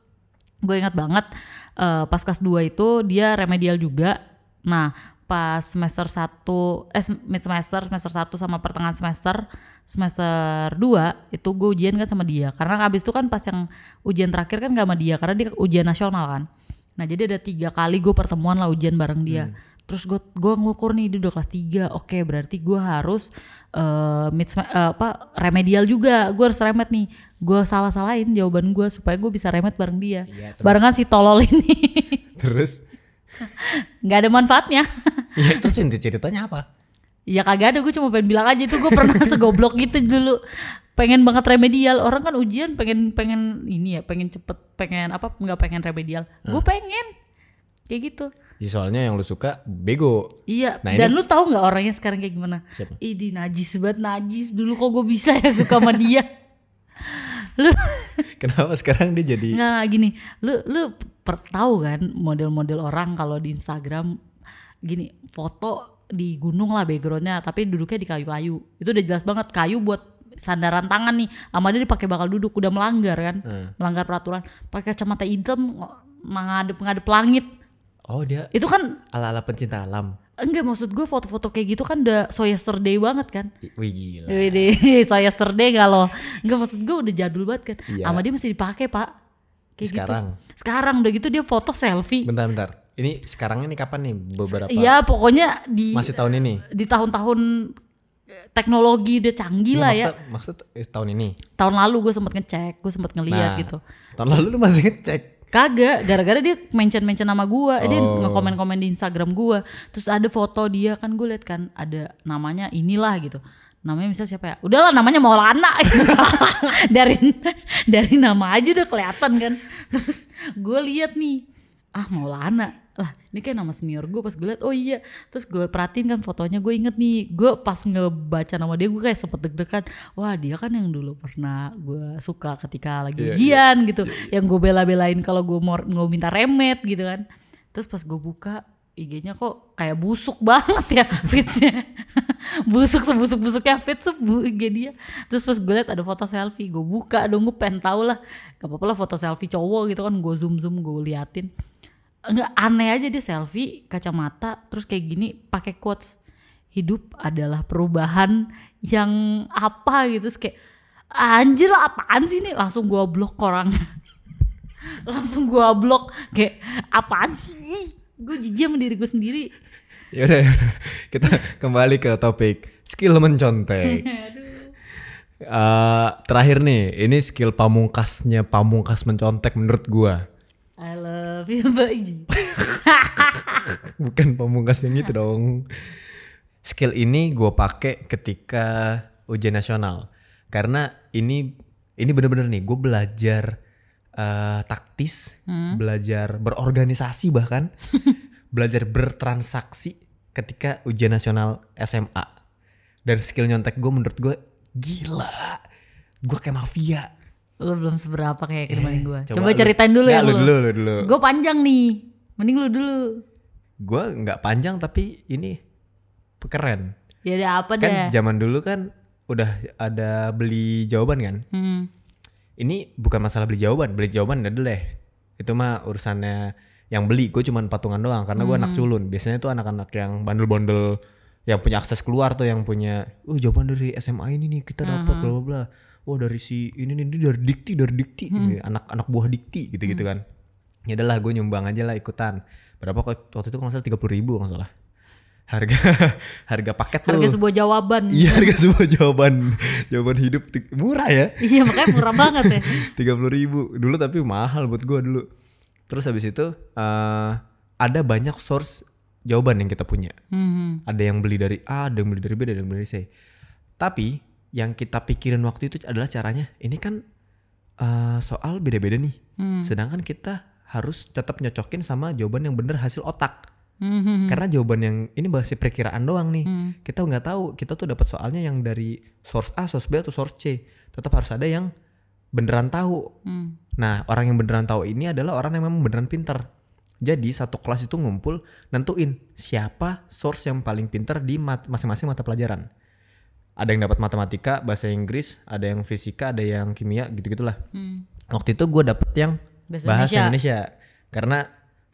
gue ingat banget eh, pas kelas 2 itu dia remedial juga. Nah pas semester 1 eh mid semester semester 1 sama pertengahan semester semester 2 itu gue ujian kan sama dia. Karena abis itu kan pas yang ujian terakhir kan gak sama dia karena dia ujian nasional kan. Nah jadi ada tiga kali gue pertemuan lah ujian bareng dia. Terus gue gue ngukur nih dia udah kelas 3 oke berarti gue harus eh mid sem- eh, apa remedial juga. Gue harus remed nih. Gue salah salahin jawaban gue supaya gue bisa remed bareng dia. Barengan si tolol ini. Terus nggak ada manfaatnya. Ya terus inti ceritanya apa? ya kagak ada. Gue cuma pengen bilang aja itu. Gue pernah segoblok gitu dulu. Pengen banget remedial. Orang kan ujian pengen pengen ini ya pengen cepet pengen apa nggak pengen remedial. Gue pengen. Kayak gitu. Ya, soalnya yang lu suka bego. iya. Nah, dan lu tahu nggak orangnya sekarang kayak gimana? Siapa? Idi najis banget najis. Dulu kok gue bisa ya suka sama dia? Lu Kenapa sekarang dia jadi nggak, gini. Lu lu per, tahu kan model-model orang kalau di Instagram gini foto di gunung lah backgroundnya tapi duduknya di kayu-kayu. Itu udah jelas banget kayu buat sandaran tangan nih sama dia dipakai bakal duduk udah melanggar kan melanggar peraturan. Pakai kacamata hitam menghadap menghadap langit. Oh, dia itu kan ala-ala pencinta alam. enggak maksud gue foto-foto kayak gitu kan udah so yesterday banget kan. Wih gila. Wih, so yesterday kalau enggak maksud gue udah jadul banget kan. Iya. sama dia masih dipakai pak kayak Sekarang. gitu sekarang udah gitu dia foto selfie Bentar bentar. Ini sekarang ini kapan nih beberapa Iya pokoknya di masih tahun ini? di tahun-tahun eh, teknologi udah canggih lah ya. Maksud, maksud eh, tahun ini. Tahun lalu gue sempet ngecek, gue sempet ngeliat Nah, gitu. Tahun lalu lu masih ngecek. Kagak, gara-gara dia mention-mention nama gue, dia Oh. ngekomen-komen di Instagram gue. Terus ada foto dia kan gue liat kan ada namanya inilah gitu. Namanya misalnya siapa ya? Udahlah namanya Maulana. dari dari nama aja udah kelihatan kan. Terus gue lihat nih, ah Maulana. Lah, ini kan nama senior gue pas gue liat, oh iya. Terus gue perhatiin kan fotonya, gue inget nih, gue pas ngebaca nama dia gue kayak sempet deg-degan. Wah dia kan yang dulu pernah gue suka ketika lagi Iya, ujian gitu, yang gue bela-belain kalau gue mau, mau minta remet gitu kan. Terus pas gue buka IG-nya kok kayak busuk banget ya fitsnya busuk sebusuk-busuknya fit tuh bu- IG dia. Terus pas gue liat ada foto selfie gue buka dong gue pengen tau lah. Gak apa-apa lah foto selfie cowok gitu kan gue zoom zoom gue liatin. Enggak aneh aja dia selfie kacamata terus kayak gini pakai quotes hidup adalah perubahan yang apa? gitu. Terus kayak anjir apaan sih nih langsung gue blok orangnya. Langsung gue blok kayak apaan sih gue jijik sama diri gue sendiri Ya udah, kita kembali ke topik skill mencontek. Eh, terakhir nih, ini skill pamungkasnya pamungkas mencontek menurut gua. I love you Mbak. Bukan pamungkas yang itu dong. Skill ini gua pakai ketika ujian nasional. Karena ini ini bener-bener nih, gue belajar eh, taktis, belajar berorganisasi bahkan, belajar bertransaksi ketika ujian nasional SMA. Dan skill nyontek gue menurut gue gila. Gue kayak mafia. lu belum seberapa kayak dibanding gue coba coba, lu- ceritain dulu ya lu lu dulu, lu dulu. gue panjang nih mending lu dulu Gue nggak panjang tapi ini keren. ya udah apa Kan dah zaman dulu kan udah ada beli jawaban kan. hmm. Ini bukan masalah beli jawaban, beli jawaban udah deh. Itu mah urusannya yang beli. Gue cuman patungan doang karena gue anak culun. Biasanya tuh anak-anak yang bandel-bandel yang punya akses keluar tuh yang punya, oh jawaban dari SMA ini nih kita dapat bla bla bla. Oh dari si ini nih dari dikti dari dikti, anak-anak buah dikti gitu gitu kan. Ya udahlah gue nyumbang aja lah ikutan. Berapa waktu itu kalau salah tiga puluh ribu kalau salah. Harga harga paket tuh. harga sebuah jawaban Iya harga semua jawaban jawaban hidup murah ya iya makanya murah banget ya tiga puluh ribu dulu tapi mahal buat gua dulu terus habis itu eh, ada banyak source jawaban yang kita punya hmm. ada yang beli dari A ada yang beli dari B ada yang beli dari C tapi yang kita pikirin waktu itu adalah caranya ini kan eh, soal beda-beda nih. Hmm. Sedangkan kita harus tetap nyocokin sama jawaban yang bener hasil otak. Hmm, Karena jawaban yang ini masih perkiraan doang nih. Kita nggak tahu, kita tuh dapat soalnya yang dari source A, source B atau source C. Tetap harus ada yang beneran tahu. Hmm. Nah, orang yang beneran tahu ini adalah orang yang memang beneran pinter. Jadi satu kelas itu ngumpul nentuin siapa source yang paling pinter di mat- masing-masing mata pelajaran. Ada yang dapat matematika, bahasa Inggris, ada yang fisika, ada yang kimia, gitu-gitulah. Waktu itu gue dapet yang Bahasa bahasa, Indonesia. Karena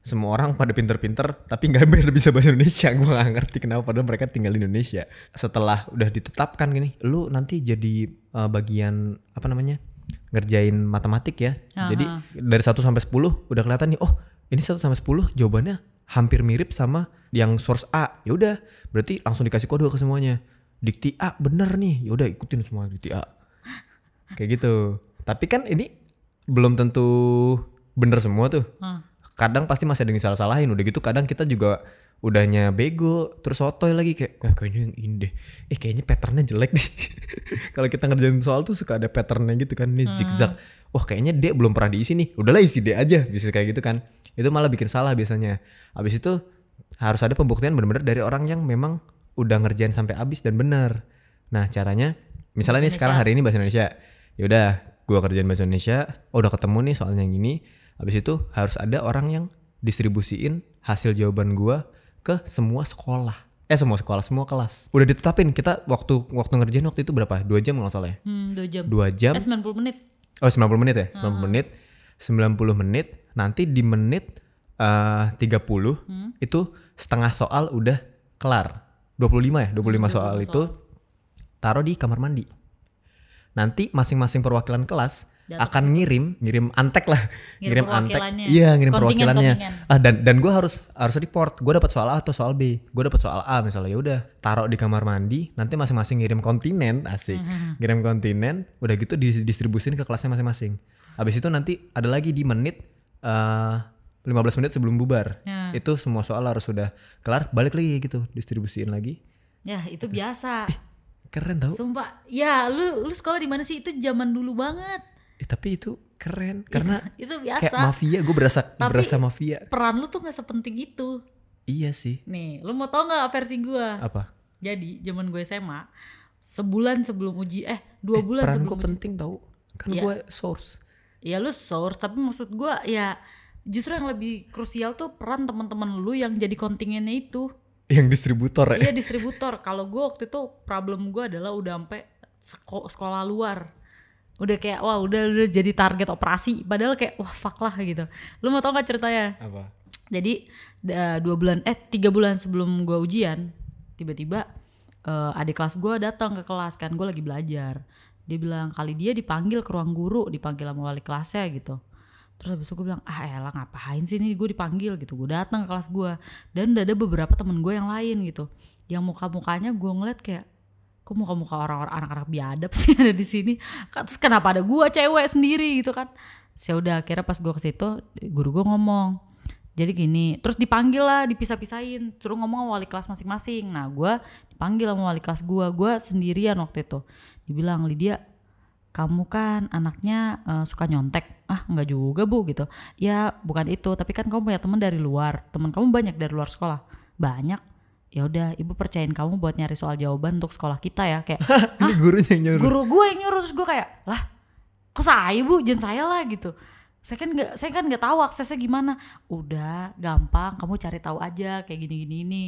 semua orang pada pinter-pinter tapi nggak bener bisa bahasa Indonesia. Gue gak ngerti kenapa padahal mereka tinggal di Indonesia. Setelah udah ditetapkan gini, lu nanti jadi uh, bagian apa namanya? ngerjain matematik ya. Jadi dari 1 sampai 10 udah kelihatan nih, oh, ini 1 sampai 10 jawabannya hampir mirip sama yang source A. Ya udah, berarti langsung dikasih kode ke semuanya. Dikti A bener nih. Ya udah ikutin semua dikti A. Kayak gitu. Tapi kan ini belum tentu bener semua tuh. Kadang pasti masih ada yang salah-salahin. Udah gitu kadang kita juga udahnya bego terus sotoy lagi kayak "Ah, kayaknya yang ini deh. Eh kayaknya patternnya jelek deh. Kalau kita ngerjain soal tuh suka ada patternnya gitu kan ini zigzag. Wah kayaknya D belum pernah diisi nih. Udahlah isi D aja. Bisa kayak gitu kan. Itu malah bikin salah biasanya. Habis itu harus ada pembuktian bener-bener dari orang yang memang udah ngerjain sampai habis dan bener. Nah caranya misalnya nih sekarang hari ini bahasa Indonesia. Yaudah gua kerjain bahasa Indonesia. Oh, udah ketemu nih soalnya yang ini habis itu harus ada orang yang distribusiin hasil jawaban gua ke semua sekolah. Eh semua sekolah semua kelas. Udah ditetapin kita waktu waktu ngerjain waktu itu berapa? Dua jam kalau salah ya? Hmm, dua jam. dua jam. Eh, 90 menit. oh 90 menit ya? 90 menit. 90 menit. Nanti di menit eh 30 itu setengah soal udah kelar. 25 ya? 25 soal. itu taruh di kamar mandi. Nanti masing-masing perwakilan kelas akan ngirim ngirim antek lah. Ngirim ngirim, antek. iya ngirim Kontingen, perwakilannya. kontingen. ah dan dan gue harus harus report gue dapat soal A atau soal B. Gue dapat soal A misalnya ya udah taruh di kamar mandi nanti masing-masing ngirim kontinen. Asik. Ngirim kontinen udah gitu didistribusin ke kelasnya masing-masing. Habis itu nanti ada lagi di menit eh 15 menit sebelum bubar. Ya. itu semua soal harus sudah kelar balik lagi gitu distribusiin lagi. Ya, itu biasa. keren tau. Sumpah. Ya, lu lu sekolah di mana sih? Itu zaman dulu banget. Eh, tapi itu keren karena itu kayak biasa. mafia gue berasa Tapi- berasa mafia Peran lu tuh nggak sepenting itu. iya sih Nih, lu mau tau nggak versi gua? apa Jadi, zaman gue SMA, sebulan sebelum uji eh dua bulan peran sebelum gue uji. penting tau kan Iya. gue source Ya lu source, tapi maksud gua ya justru yang lebih krusial tuh peran teman-teman lu yang jadi kontingennya itu. yang distributor ya Iya distributor. Kalau gue waktu itu problem gue adalah udah sampai seko- sekolah luar. Udah kayak wah udah udah jadi target operasi. Padahal kayak wah fuck lah gitu. Lu mau tau gak ceritanya? apa Jadi dua bulan eh tiga bulan sebelum gue ujian tiba-tiba eh, adik kelas gue datang ke kelas kan gue lagi belajar. Dia bilang kali dia dipanggil ke ruang guru, dipanggil sama wali kelasnya gitu. Terus habis itu gue bilang ah elah ngapain sih nih gue dipanggil gitu. Gue datang ke kelas gue dan udah ada beberapa temen gue yang lain gitu. Yang muka-mukanya gue ngeliat kayak kok muka-muka orang-orang anak-anak biadab sih ada di sini. Terus kenapa ada gue cewek sendiri gitu kan? Ya udah akhirnya pas gue ke situ guru gue ngomong jadi gini, terus dipanggil lah, dipisah-pisahin, suruh ngomong sama wali kelas masing-masing. Nah, gue dipanggil sama wali kelas gue, gue sendirian waktu itu. Dibilang Lydia, kamu kan anaknya eh, suka nyontek. Ah, nggak juga bu gitu. Ya bukan itu, tapi kan kamu punya teman dari luar. Teman kamu banyak dari luar sekolah. Banyak. Ya udah, ibu percayain kamu buat nyari soal jawaban untuk sekolah kita ya. Kayak ini gurunya yang nyuruh. Guru gue yang nyuruh. Terus gue kayak lah kok saya bu? Jangan saya lah gitu. Saya kan nggak saya kan nggak tahu aksesnya gimana. Udah gampang kamu cari tahu aja kayak gini gini ini.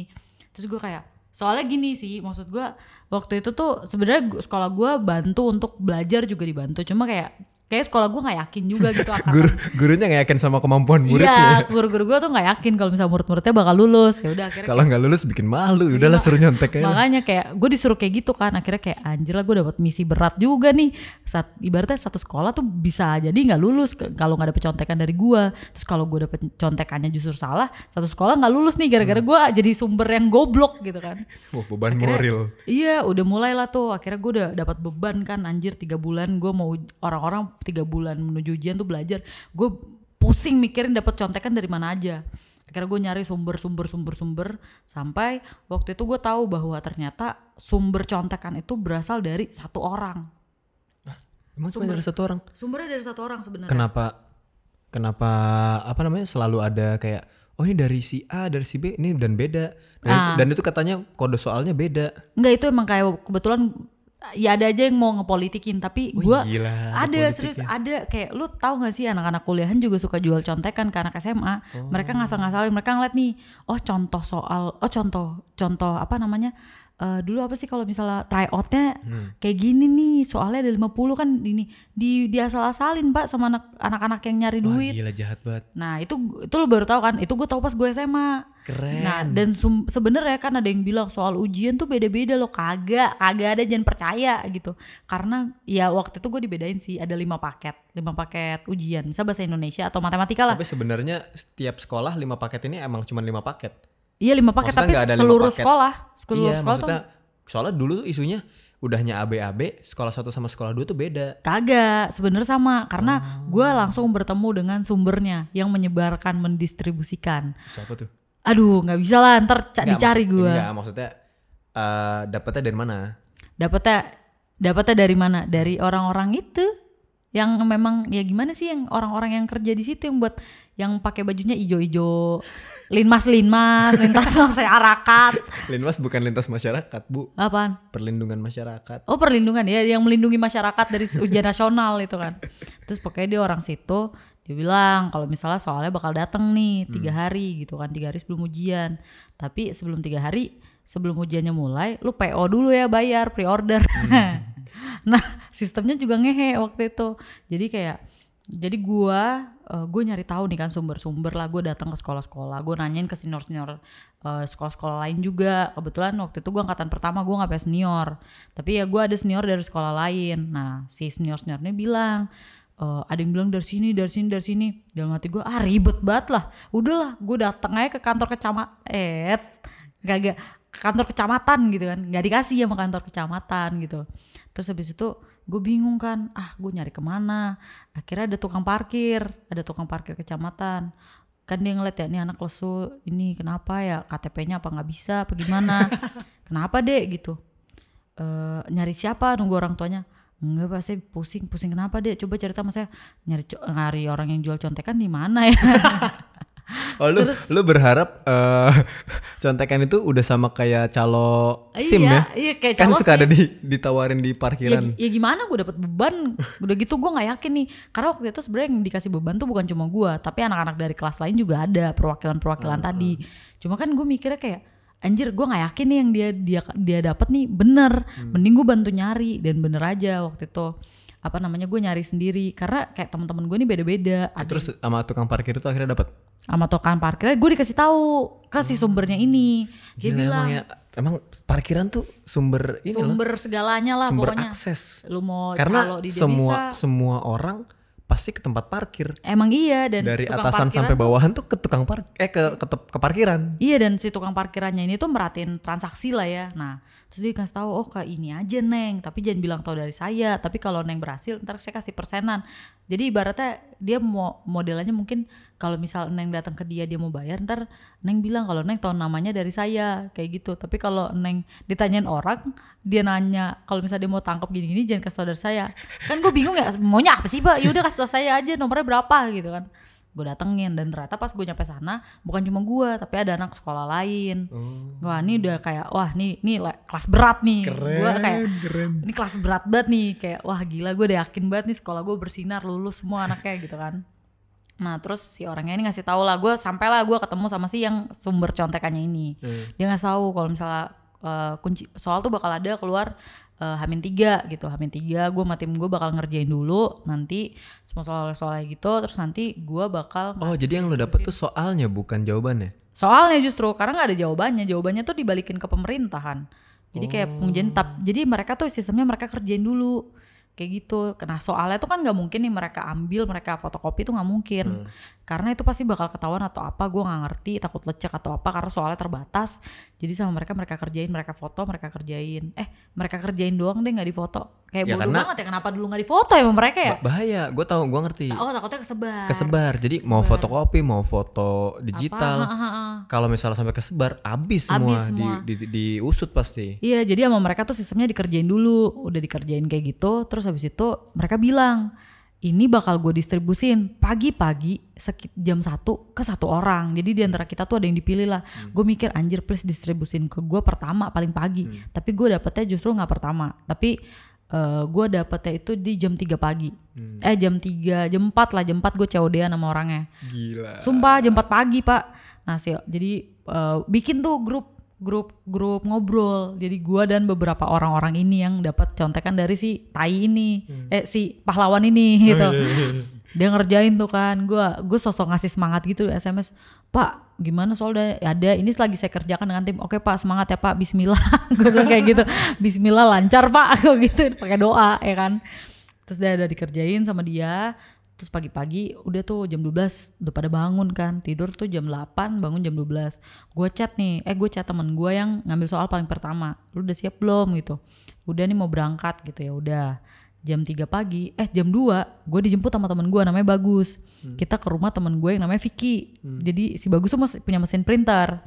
Terus gue kayak soalnya gini sih maksud gue waktu itu tuh sebenarnya sekolah gue bantu untuk belajar juga dibantu. Cuma kayak kayak sekolah gue nggak yakin juga gitu akan guru gurunya nggak yakin sama kemampuan muridnya iya guru-guru gue tuh nggak yakin kalau misalnya murid-muridnya bakal lulus ya udah akhirnya kalau nggak lulus bikin malu udahlah suruh nyontek aja. Makanya kayak gue disuruh kayak gitu kan akhirnya kayak anjir lah gue dapat misi berat juga nih. Saat ibaratnya satu sekolah tuh bisa jadi nggak lulus kalau nggak dapet contekan dari gue. Terus kalau gue dapet contekannya justru salah, satu sekolah nggak lulus nih gara-gara gue jadi sumber yang goblok gitu kan. Wah, beban moral Iya udah mulai lah tuh akhirnya gue udah dapat beban kan anjir tiga bulan gue mau orang-orang tiga bulan menuju ujian tuh belajar gue pusing mikirin dapat contekan dari mana aja akhirnya gue nyari sumber-sumber sumber-sumber sampai waktu itu gue tahu bahwa ternyata sumber contekan itu berasal dari satu orang Emang cuma dari satu orang? Sumbernya dari satu orang sebenarnya. Kenapa kenapa apa namanya selalu ada kayak oh ini dari si A, dari si B, ini dan beda. Dan, Ah. itu, dan itu katanya kode soalnya beda. Enggak itu emang kayak kebetulan ya ada aja yang mau ngepolitikin tapi gila, ada serius ada kayak lu tahu gak sih anak-anak kuliahan juga suka jual contekan ke anak SMA mereka ngasal-ngasalin mereka ngeliat nih oh contoh soal oh contoh contoh apa namanya Eh, dulu apa sih kalau misalnya tryoutnya kayak gini nih soalnya ada 50 kan ini di diasal-asalin pak sama anak anak-anak yang nyari Wah, duit gila jahat banget. Nah itu itu lo baru tahu kan? Itu gue tahu pas gue SMA. Keren. Nah dan sebenarnya kan ada yang bilang soal ujian tuh beda-beda loh kagak kagak ada jangan percaya gitu. Karena ya waktu itu gue dibedain sih ada lima paket lima paket ujian. Bisa bahasa Indonesia atau matematika lah. Tapi sebenarnya setiap sekolah lima paket ini emang cuma lima paket. Iya lima paket Maksudnya tapi seluruh paket. sekolah seluruh iya, sekolah tuh maksudnya soalnya dulu tuh isunya udahnya AB-AB, sekolah satu sama sekolah dua tuh beda. Kagak, sebenarnya sama karena Oh. gue langsung bertemu dengan sumbernya yang menyebarkan mendistribusikan. Siapa tuh? Aduh, nggak bisa lah, ntar Nggak, dicari gue. Enggak, maksudnya eh dapetnya dari mana? Dapatnya dapatnya dari mana? Dari orang-orang itu yang memang ya gimana sih yang orang-orang yang kerja di situ yang buat yang pakai bajunya ijo-ijo? Linmas linmas lintas masyarakat Linmas bukan lintas masyarakat, Bu. apaan? Perlindungan masyarakat. oh perlindungan ya yang melindungi masyarakat dari ujian nasional itu kan. Terus pokoknya dia orang situ dia bilang kalau misalnya soalnya bakal datang nih tiga hari gitu kan. Tiga hari sebelum ujian. Tapi sebelum tiga hari sebelum ujiannya mulai lu PO dulu ya bayar pre-order nah sistemnya juga ngehe waktu itu. Jadi kayak jadi gua eh, gue nyari tahu nih kan sumber-sumber lah. Gue datang ke sekolah-sekolah gue nanyain ke senior-senior eh, sekolah-sekolah lain juga. Kebetulan waktu itu gue angkatan pertama gue nggak senior. Tapi ya gue ada senior dari sekolah lain. Nah si senior-seniornya bilang eh, ada yang bilang dari sini dari sini dari sini. Dalam hati gue ah ribet banget lah. Udahlah gue datang aja ke kantor kecamatan. Eh gak gak kantor kecamatan gitu kan. Nggak dikasih sama kantor kecamatan gitu. Terus habis itu gue bingung kan ah gue nyari ke mana? Akhirnya ada tukang parkir ada tukang parkir kecamatan. Kan dia ngeliat ya ini anak lesu ini kenapa ya? KTP-nya apa nggak bisa apa gimana? Kenapa deh gitu. Eh nyari siapa? Nunggu orang tuanya. Enggak pak saya pusing pusing kenapa deh coba cerita sama saya. Nyari nyari orang yang jual contekan di mana ya Oh lu lu berharap eh contekan itu udah sama kayak calo SIM Iya, ya? iya, kayak kan calo suka ada SIM. di ditawarin di ya, parkiran. ya gimana gue dapet beban? Udah gitu gue nggak yakin nih. Karena waktu itu sebenarnya yang dikasih beban tuh bukan cuma gue tapi anak-anak dari kelas lain juga ada perwakilan-perwakilan tadi. Cuma kan gue mikirnya kayak anjir gue nggak yakin nih yang dia dia dia dapat nih bener. Mending gue bantu nyari dan bener aja waktu itu. Apa namanya gue nyari sendiri. Karena kayak teman-teman gue nih beda-beda. Ada Terus sama tukang parkir itu akhirnya dapat. Sama tukang parkirnya gue dikasih tahu ke si sumbernya ini dia Gila, bilang emang ya emang parkiran tuh sumber ini loh, sumber segalanya lah sumber pokoknya akses. lu mau Karena calo di dia semua bisa. semua orang pasti ke tempat parkir. Emang iya dan Dari atasan sampai bawahan tuh ke tukang park eh ke ke, ke parkiran. Iya dan si tukang parkirannya ini tuh merhatiin transaksi lah ya. Nah terus dia kasih tahu oh kayak ini aja neng, tapi jangan bilang tahu dari saya. Tapi kalau neng berhasil ntar saya kasih persenan. Jadi ibaratnya dia mau modelannya mungkin kalau misal neng datang ke dia dia mau bayar ntar neng bilang kalau neng tahu namanya dari saya kayak gitu. Tapi kalau neng ditanyain orang dia nanya kalau misalnya dia mau tangkap gini-gini jangan kasih tahu dari saya. Kan gue bingung ya maunya apa sih pak? Yaudah kasih tahu saya aja nomornya berapa gitu kan gue datengin. Dan ternyata pas gue nyampe sana bukan cuma gue tapi ada anak sekolah lain. Wah ini udah kayak wah nih nih kelas berat nih. Gue kayak ini kelas berat banget nih. Kayak wah gila gue udah yakin banget nih sekolah gue bersinar lulus semua anaknya gitu kan. Nah terus si orangnya ini ngasih tahu lah gue sampailah gue ketemu sama si yang sumber contekannya ini. Dia ngasih tahu kalau misalnya eh, kunci soal tuh bakal ada keluar eh, Hamin tiga gitu. Hamin tiga gue sama tim gue bakal ngerjain dulu. Nanti semua soal-soalnya gitu terus nanti gue bakal Oh, jadi yang lo dapet tuh soalnya bukan jawabannya. soalnya justru karena nggak ada jawabannya. Jawabannya tuh dibalikin ke pemerintahan. Jadi kayak pengujian tap jadi mereka tuh sistemnya mereka kerjain dulu kayak gitu. Nah soalnya tuh kan nggak mungkin nih mereka ambil mereka fotokopi tuh nggak mungkin. Karena itu pasti bakal ketahuan atau apa gue nggak ngerti takut lecek atau apa karena soalnya terbatas. Jadi sama mereka mereka kerjain mereka foto mereka kerjain. Eh mereka kerjain doang deh nggak difoto Kayak Ya, bodoh karena- banget ya kenapa dulu nggak difoto ya mereka ya? Ba- bahaya gue tahu gue ngerti Oh takutnya kesebar. kesebar jadi mau fotokopi mau foto digital kalau misalnya sampai kesebar abis semua, Abis semua. Di, di, diusut pasti Iya jadi sama mereka tuh sistemnya dikerjain dulu, udah dikerjain kayak gitu, terus habis itu mereka bilang ini bakal gue distribusin pagi-pagi jam satu ke satu orang. Jadi di antara kita tuh ada yang dipilih lah. Gue mikir anjir please distribusin ke gue pertama paling pagi. Tapi gue dapetnya justru nggak pertama. Tapi eh, gue dapetnya itu di jam 3 pagi. Eh jam 3, jam 4 lah, jam 4 gue COD-an sama orangnya. gila Sumpah jam 4 pagi pak. Nah sih jadi eh, bikin tuh grup grup grup ngobrol. Jadi gua dan beberapa orang-orang ini yang dapat contekan dari si Tai ini, eh si pahlawan ini gitu. Dia ngerjain tuh kan. Gua gue sosok ngasih semangat gitu SMS. Pak, gimana soalnya ada ini lagi saya kerjakan dengan tim. Oke Pak, semangat ya Pak. Bismillah. gue kayak gitu. Bismillah lancar Pak. Gue gitu pakai doa ya kan. Terus dia udah dikerjain sama dia. Terus pagi-pagi udah tuh jam 12 udah pada bangun kan. Tidur tuh jam 8, bangun jam 12. Gue chat nih, eh gue chat temen gue yang ngambil soal paling pertama. Lu udah siap belum gitu. Udah nih mau berangkat gitu ya udah. Jam 3 pagi, eh jam 2 gue dijemput sama temen gue namanya Bagus. Kita ke rumah temen gue yang namanya Vicky. Jadi si Bagus tuh masih punya mesin printer.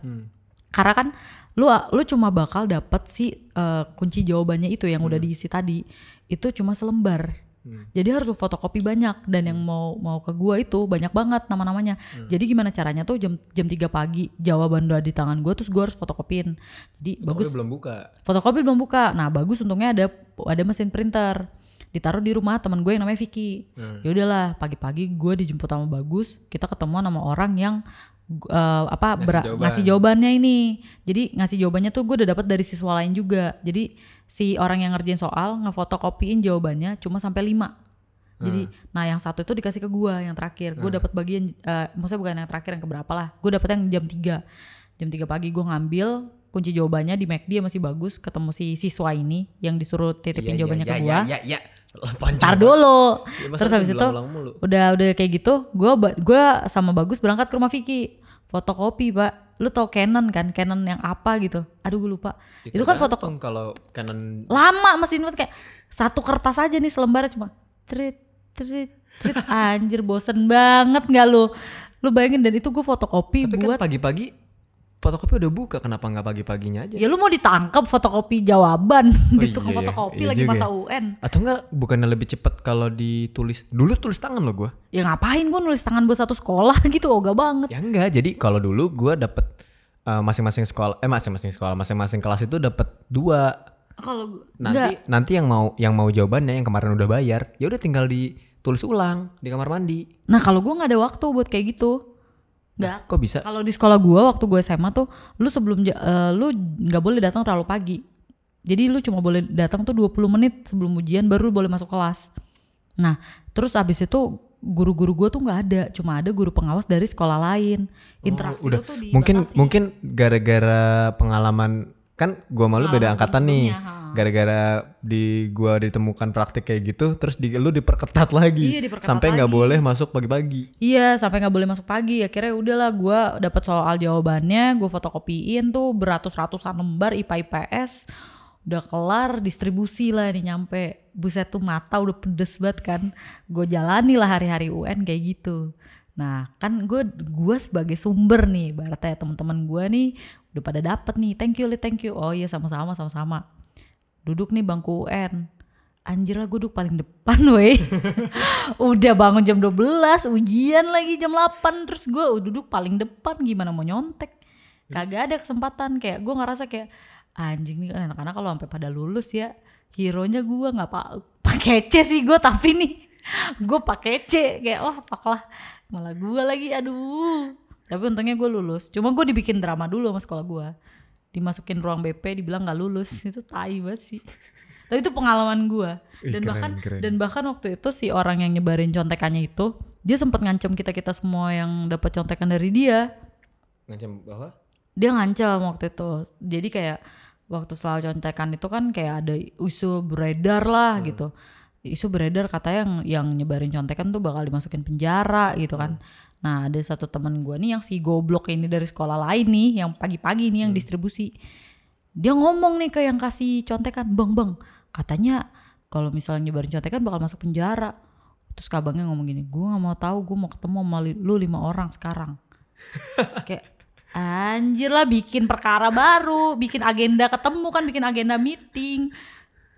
Karena kan lu lu cuma bakal dapet si eh, kunci jawabannya itu yang udah diisi tadi. Itu cuma selembar. Jadi harus fotokopi banyak dan yang mau mau ke gua itu banyak banget nama-namanya. Jadi gimana caranya tuh jam jam 3 pagi jawaban udah di tangan gua terus gua harus fotokopiin. Jadi bagus belum buka fotokopi belum buka. Nah, bagus untungnya ada ada mesin printer. Ditaruh di rumah teman gue yang namanya Vicky. Hmm. Ya udahlah, pagi-pagi gue dijemput sama Bagus, kita ketemuan sama orang yang eh, apa Ngasih jawaban. ngasih jawabannya ini. Jadi ngasih jawabannya tuh gue udah dapat dari siswa lain juga. Jadi si orang yang ngerjain soal ngefotokopiin jawabannya cuma sampai 5. Jadi, nah yang satu itu dikasih ke gua yang terakhir. Gue dapat bagian, eh, maksudnya bukan yang terakhir yang keberapa lah. Gue dapet yang jam 3 Jam 3 pagi gue ngambil kunci jawabannya di McD masih bagus. Ketemu si siswa ini yang disuruh titipin jawabannya ke gua. ya, ya, Panjang banget. dulu. Ya, Terus habis itu udah udah kayak gitu, gua ba- gua sama Bagus berangkat ke rumah Vicky. Fotokopi, Pak. Lu tau Canon kan? Canon yang apa gitu. Aduh gue lupa. Itu, kan foto kalau Canon lama mesin banget kayak satu kertas aja nih selembar cuma trit trit trit anjir bosen banget nggak lu lu bayangin dan itu gue fotokopi tapi buat kan pagi-pagi fotokopi udah buka kenapa nggak pagi-paginya aja? Ya lu mau ditangkap fotokopi jawaban di tukang iya ya, fotokopi iya lagi juga masa ya. UN atau enggak bukannya lebih cepet kalau ditulis dulu tulis tangan lo gua. Ya ngapain gue nulis tangan buat satu sekolah gitu ogah banget. Ya enggak jadi kalau dulu gua dapet eh, masing-masing sekolah eh masing-masing sekolah masing-masing kelas itu dapat dua. Kalau nanti nanti yang mau yang mau jawabannya yang kemarin udah bayar ya udah tinggal ditulis ulang di kamar mandi. Nah kalau gue nggak ada waktu buat kayak gitu nggak kok bisa Kalau di sekolah gua waktu gue SMA tuh lu sebelum eh, lu nggak boleh datang terlalu pagi. Jadi lu cuma boleh datang tuh 20 menit sebelum ujian baru lu boleh masuk kelas. Nah, terus abis itu guru-guru gua tuh nggak ada, cuma ada guru pengawas dari sekolah lain. Interaksi udah lu tuh mungkin dibatasi. mungkin gara-gara pengalaman kan gua malu beda angkatan nih gara-gara di gua ditemukan praktik kayak gitu terus di lu diperketat lagi Iya, diperketat sampai nggak boleh masuk pagi-pagi Iya, sampai nggak boleh masuk pagi. Akhirnya udahlah gua dapat soal jawabannya, gua fotokopiin tuh beratus-ratusan lembar IPA IPS. Udah kelar distribusi lah nih nyampe. Buset tuh mata udah pedes banget kan. Gue jalani lah hari-hari UN kayak gitu. Nah, kan gue gua sebagai sumber nih, ibaratnya teman-teman gua nih udah pada dapet nih. Thank you, Li, thank you. Oh iya sama-sama sama-sama. Duduk nih bangku UN. Anjir lah gue duduk paling depan weh. udah bangun jam 12, ujian lagi jam 8 terus gue duduk paling depan gimana mau nyontek. Kagak ada kesempatan kayak gue ngerasa kayak anjing nih kan anak-anak kalau sampai pada lulus ya hero-nya gue nggak pak pakai C sih gue tapi nih gue pakai C kayak wah paklah malah gue lagi aduh. Tapi untungnya gue lulus. Cuma gue dibikin drama dulu sama sekolah gue dimasukin ruang BP dibilang nggak lulus. Itu tai banget sih. Tapi itu pengalaman gue Ih, dan keren, bahkan keren. dan bahkan waktu itu si orang yang nyebarin contekannya itu dia sempat ngancem kita kita semua yang dapat contekan dari dia. Ngancam bahwa dia ngancam waktu itu. Jadi kayak waktu setelah contekan itu kan kayak ada isu beredar lah gitu isu beredar kata yang yang nyebarin contekan tuh bakal dimasukin penjara gitu kan. Nah ada satu teman gue nih yang si goblok ini dari sekolah lain nih yang pagi-pagi nih yang distribusi. Dia ngomong nih ke yang kasih contekan bang bang katanya kalau misalnya nyebarin contekan bakal masuk penjara. Terus kabangnya ngomong gini gue nggak mau tahu gue mau ketemu sama lu lima orang sekarang. Kayak anjir lah bikin perkara baru bikin agenda ketemu kan bikin agenda meeting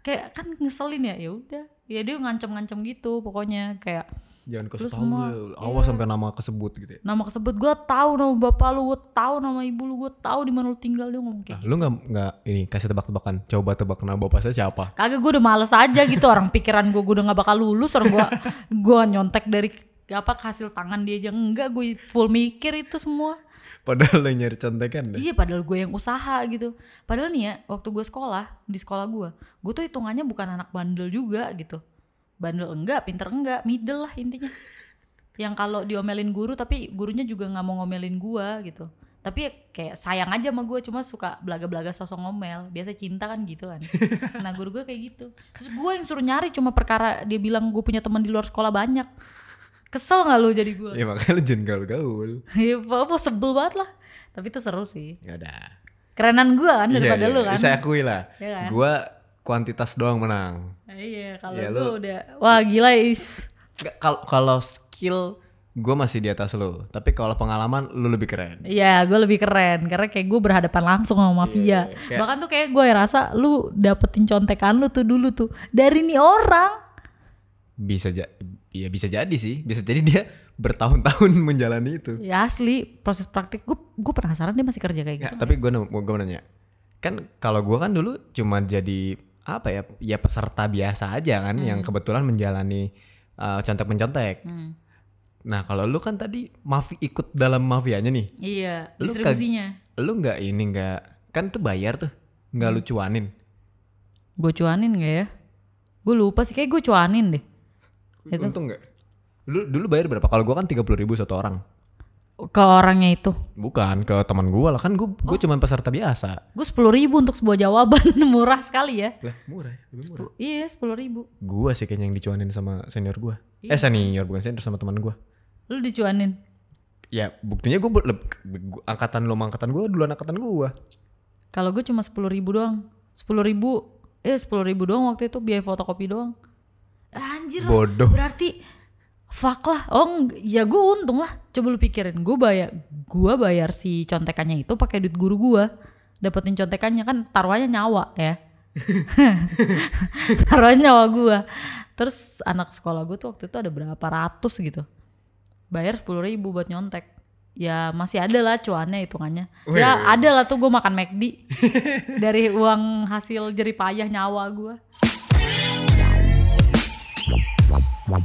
kayak kan ngeselin ya ya udah ya dia ngancem-ngancem gitu pokoknya kayak Jangan kasih tahu semua, lu. Awas sampai nama kesebut gitu ya. nama kesebut gue tahu nama bapak lu gue tahu nama ibu lu gue tahu di mana lu tinggal dia ngomong kayak Nah, lu nggak nggak ini kasih tebak-tebakan. Coba tebak nama bapak saya siapa? kagak gue udah males aja gitu orang pikiran gue gue udah nggak bakal lulus orang gue gue nyontek dari apa hasil tangan dia aja enggak gue full mikir itu semua Padahal lo nyari contekan deh. iya padahal gue yang usaha gitu. Padahal nih ya waktu gue sekolah di sekolah gue gue tuh hitungannya bukan anak bandel juga gitu. Bandel enggak pinter enggak middle lah intinya. Yang kalau diomelin guru tapi gurunya juga nggak mau ngomelin gue gitu. Tapi ya kayak sayang aja sama gue cuma suka belaga-belaga sosok ngomel. Biasa cinta kan gitu kan. Nah guru gue kayak gitu. Terus gue yang suruh nyari cuma perkara dia bilang gue punya teman di luar sekolah banyak kesel nggak lu jadi gue Ya makanya lu jangan gaul-gaul. ya apa sebel banget lah tapi itu seru sih Ya udah. kerenan gue kan daripada Iya, lu iya. kan Saya akui lah. Iya kan? Gua kuantitas doang menang. iya kalau Ya, gue lu- udah wah gila is Kalau kalau skill gue masih di atas lo. Tapi kalau pengalaman lu lebih keren. Iya, gue lebih keren karena kayak gue berhadapan langsung sama mafia. kayak- Bahkan tuh kayak gue rasa lu dapetin contekan lu tuh dulu tuh dari nih orang. Bisa ja ya bisa jadi sih. Bisa jadi dia bertahun-tahun menjalani itu. Ya asli proses praktik gue gue penasaran dia masih kerja kayak Ya, gitu. tapi gue gue nanya. Kan kalau gue kan dulu cuma jadi apa ya? Ya peserta biasa aja kan yang Hmm. kebetulan menjalani uh, contek-mencontek. Nah, kalau lu kan tadi mafi ikut dalam mafianya nih. Iya, Lu distribusinya. Lu nggak ini nggak kan tuh bayar tuh. Nggak Hmm. lu cuanin. Gue cuanin gak ya? Gue lupa sih kayak gue cuanin deh. Untung nggak? Dulu dulu bayar berapa? Kalau gua kan 30.000 ribu satu orang. Ke orangnya itu. Bukan ke teman gua lah kan gua Oh. gua cuma peserta biasa. Gue sepuluh ribu untuk sebuah jawaban murah sekali ya. Lah murah ya, lebih murah. Iya sepuluh ribu. Gua sih kayaknya yang dicuanin sama senior gua. Eh senior bukan senior sama teman gua. Lu dicuanin. Ya buktinya gua, gua- angkatan lo angkatan gua duluan angkatan gua. Kalau gue cuma sepuluh ribu doang. Sepuluh ribu, eh sepuluh ribu doang waktu itu biaya fotokopi doang. Anjir lah, Bodoh. Berarti fuck lah. Oh ya gue untung lah. Coba lu pikirin, gue bayar, gue bayar si contekannya itu pakai duit guru gue. Dapetin contekannya kan taruhannya nyawa ya. taruhannya nyawa gue. Terus anak sekolah gue tuh waktu itu ada berapa ratus gitu. Bayar sepuluh ribu buat nyontek. Ya masih ada lah cuannya hitungannya. Wih. Ya ada lah tuh gue makan McD dari uang hasil jerih payah nyawa gue. Wow.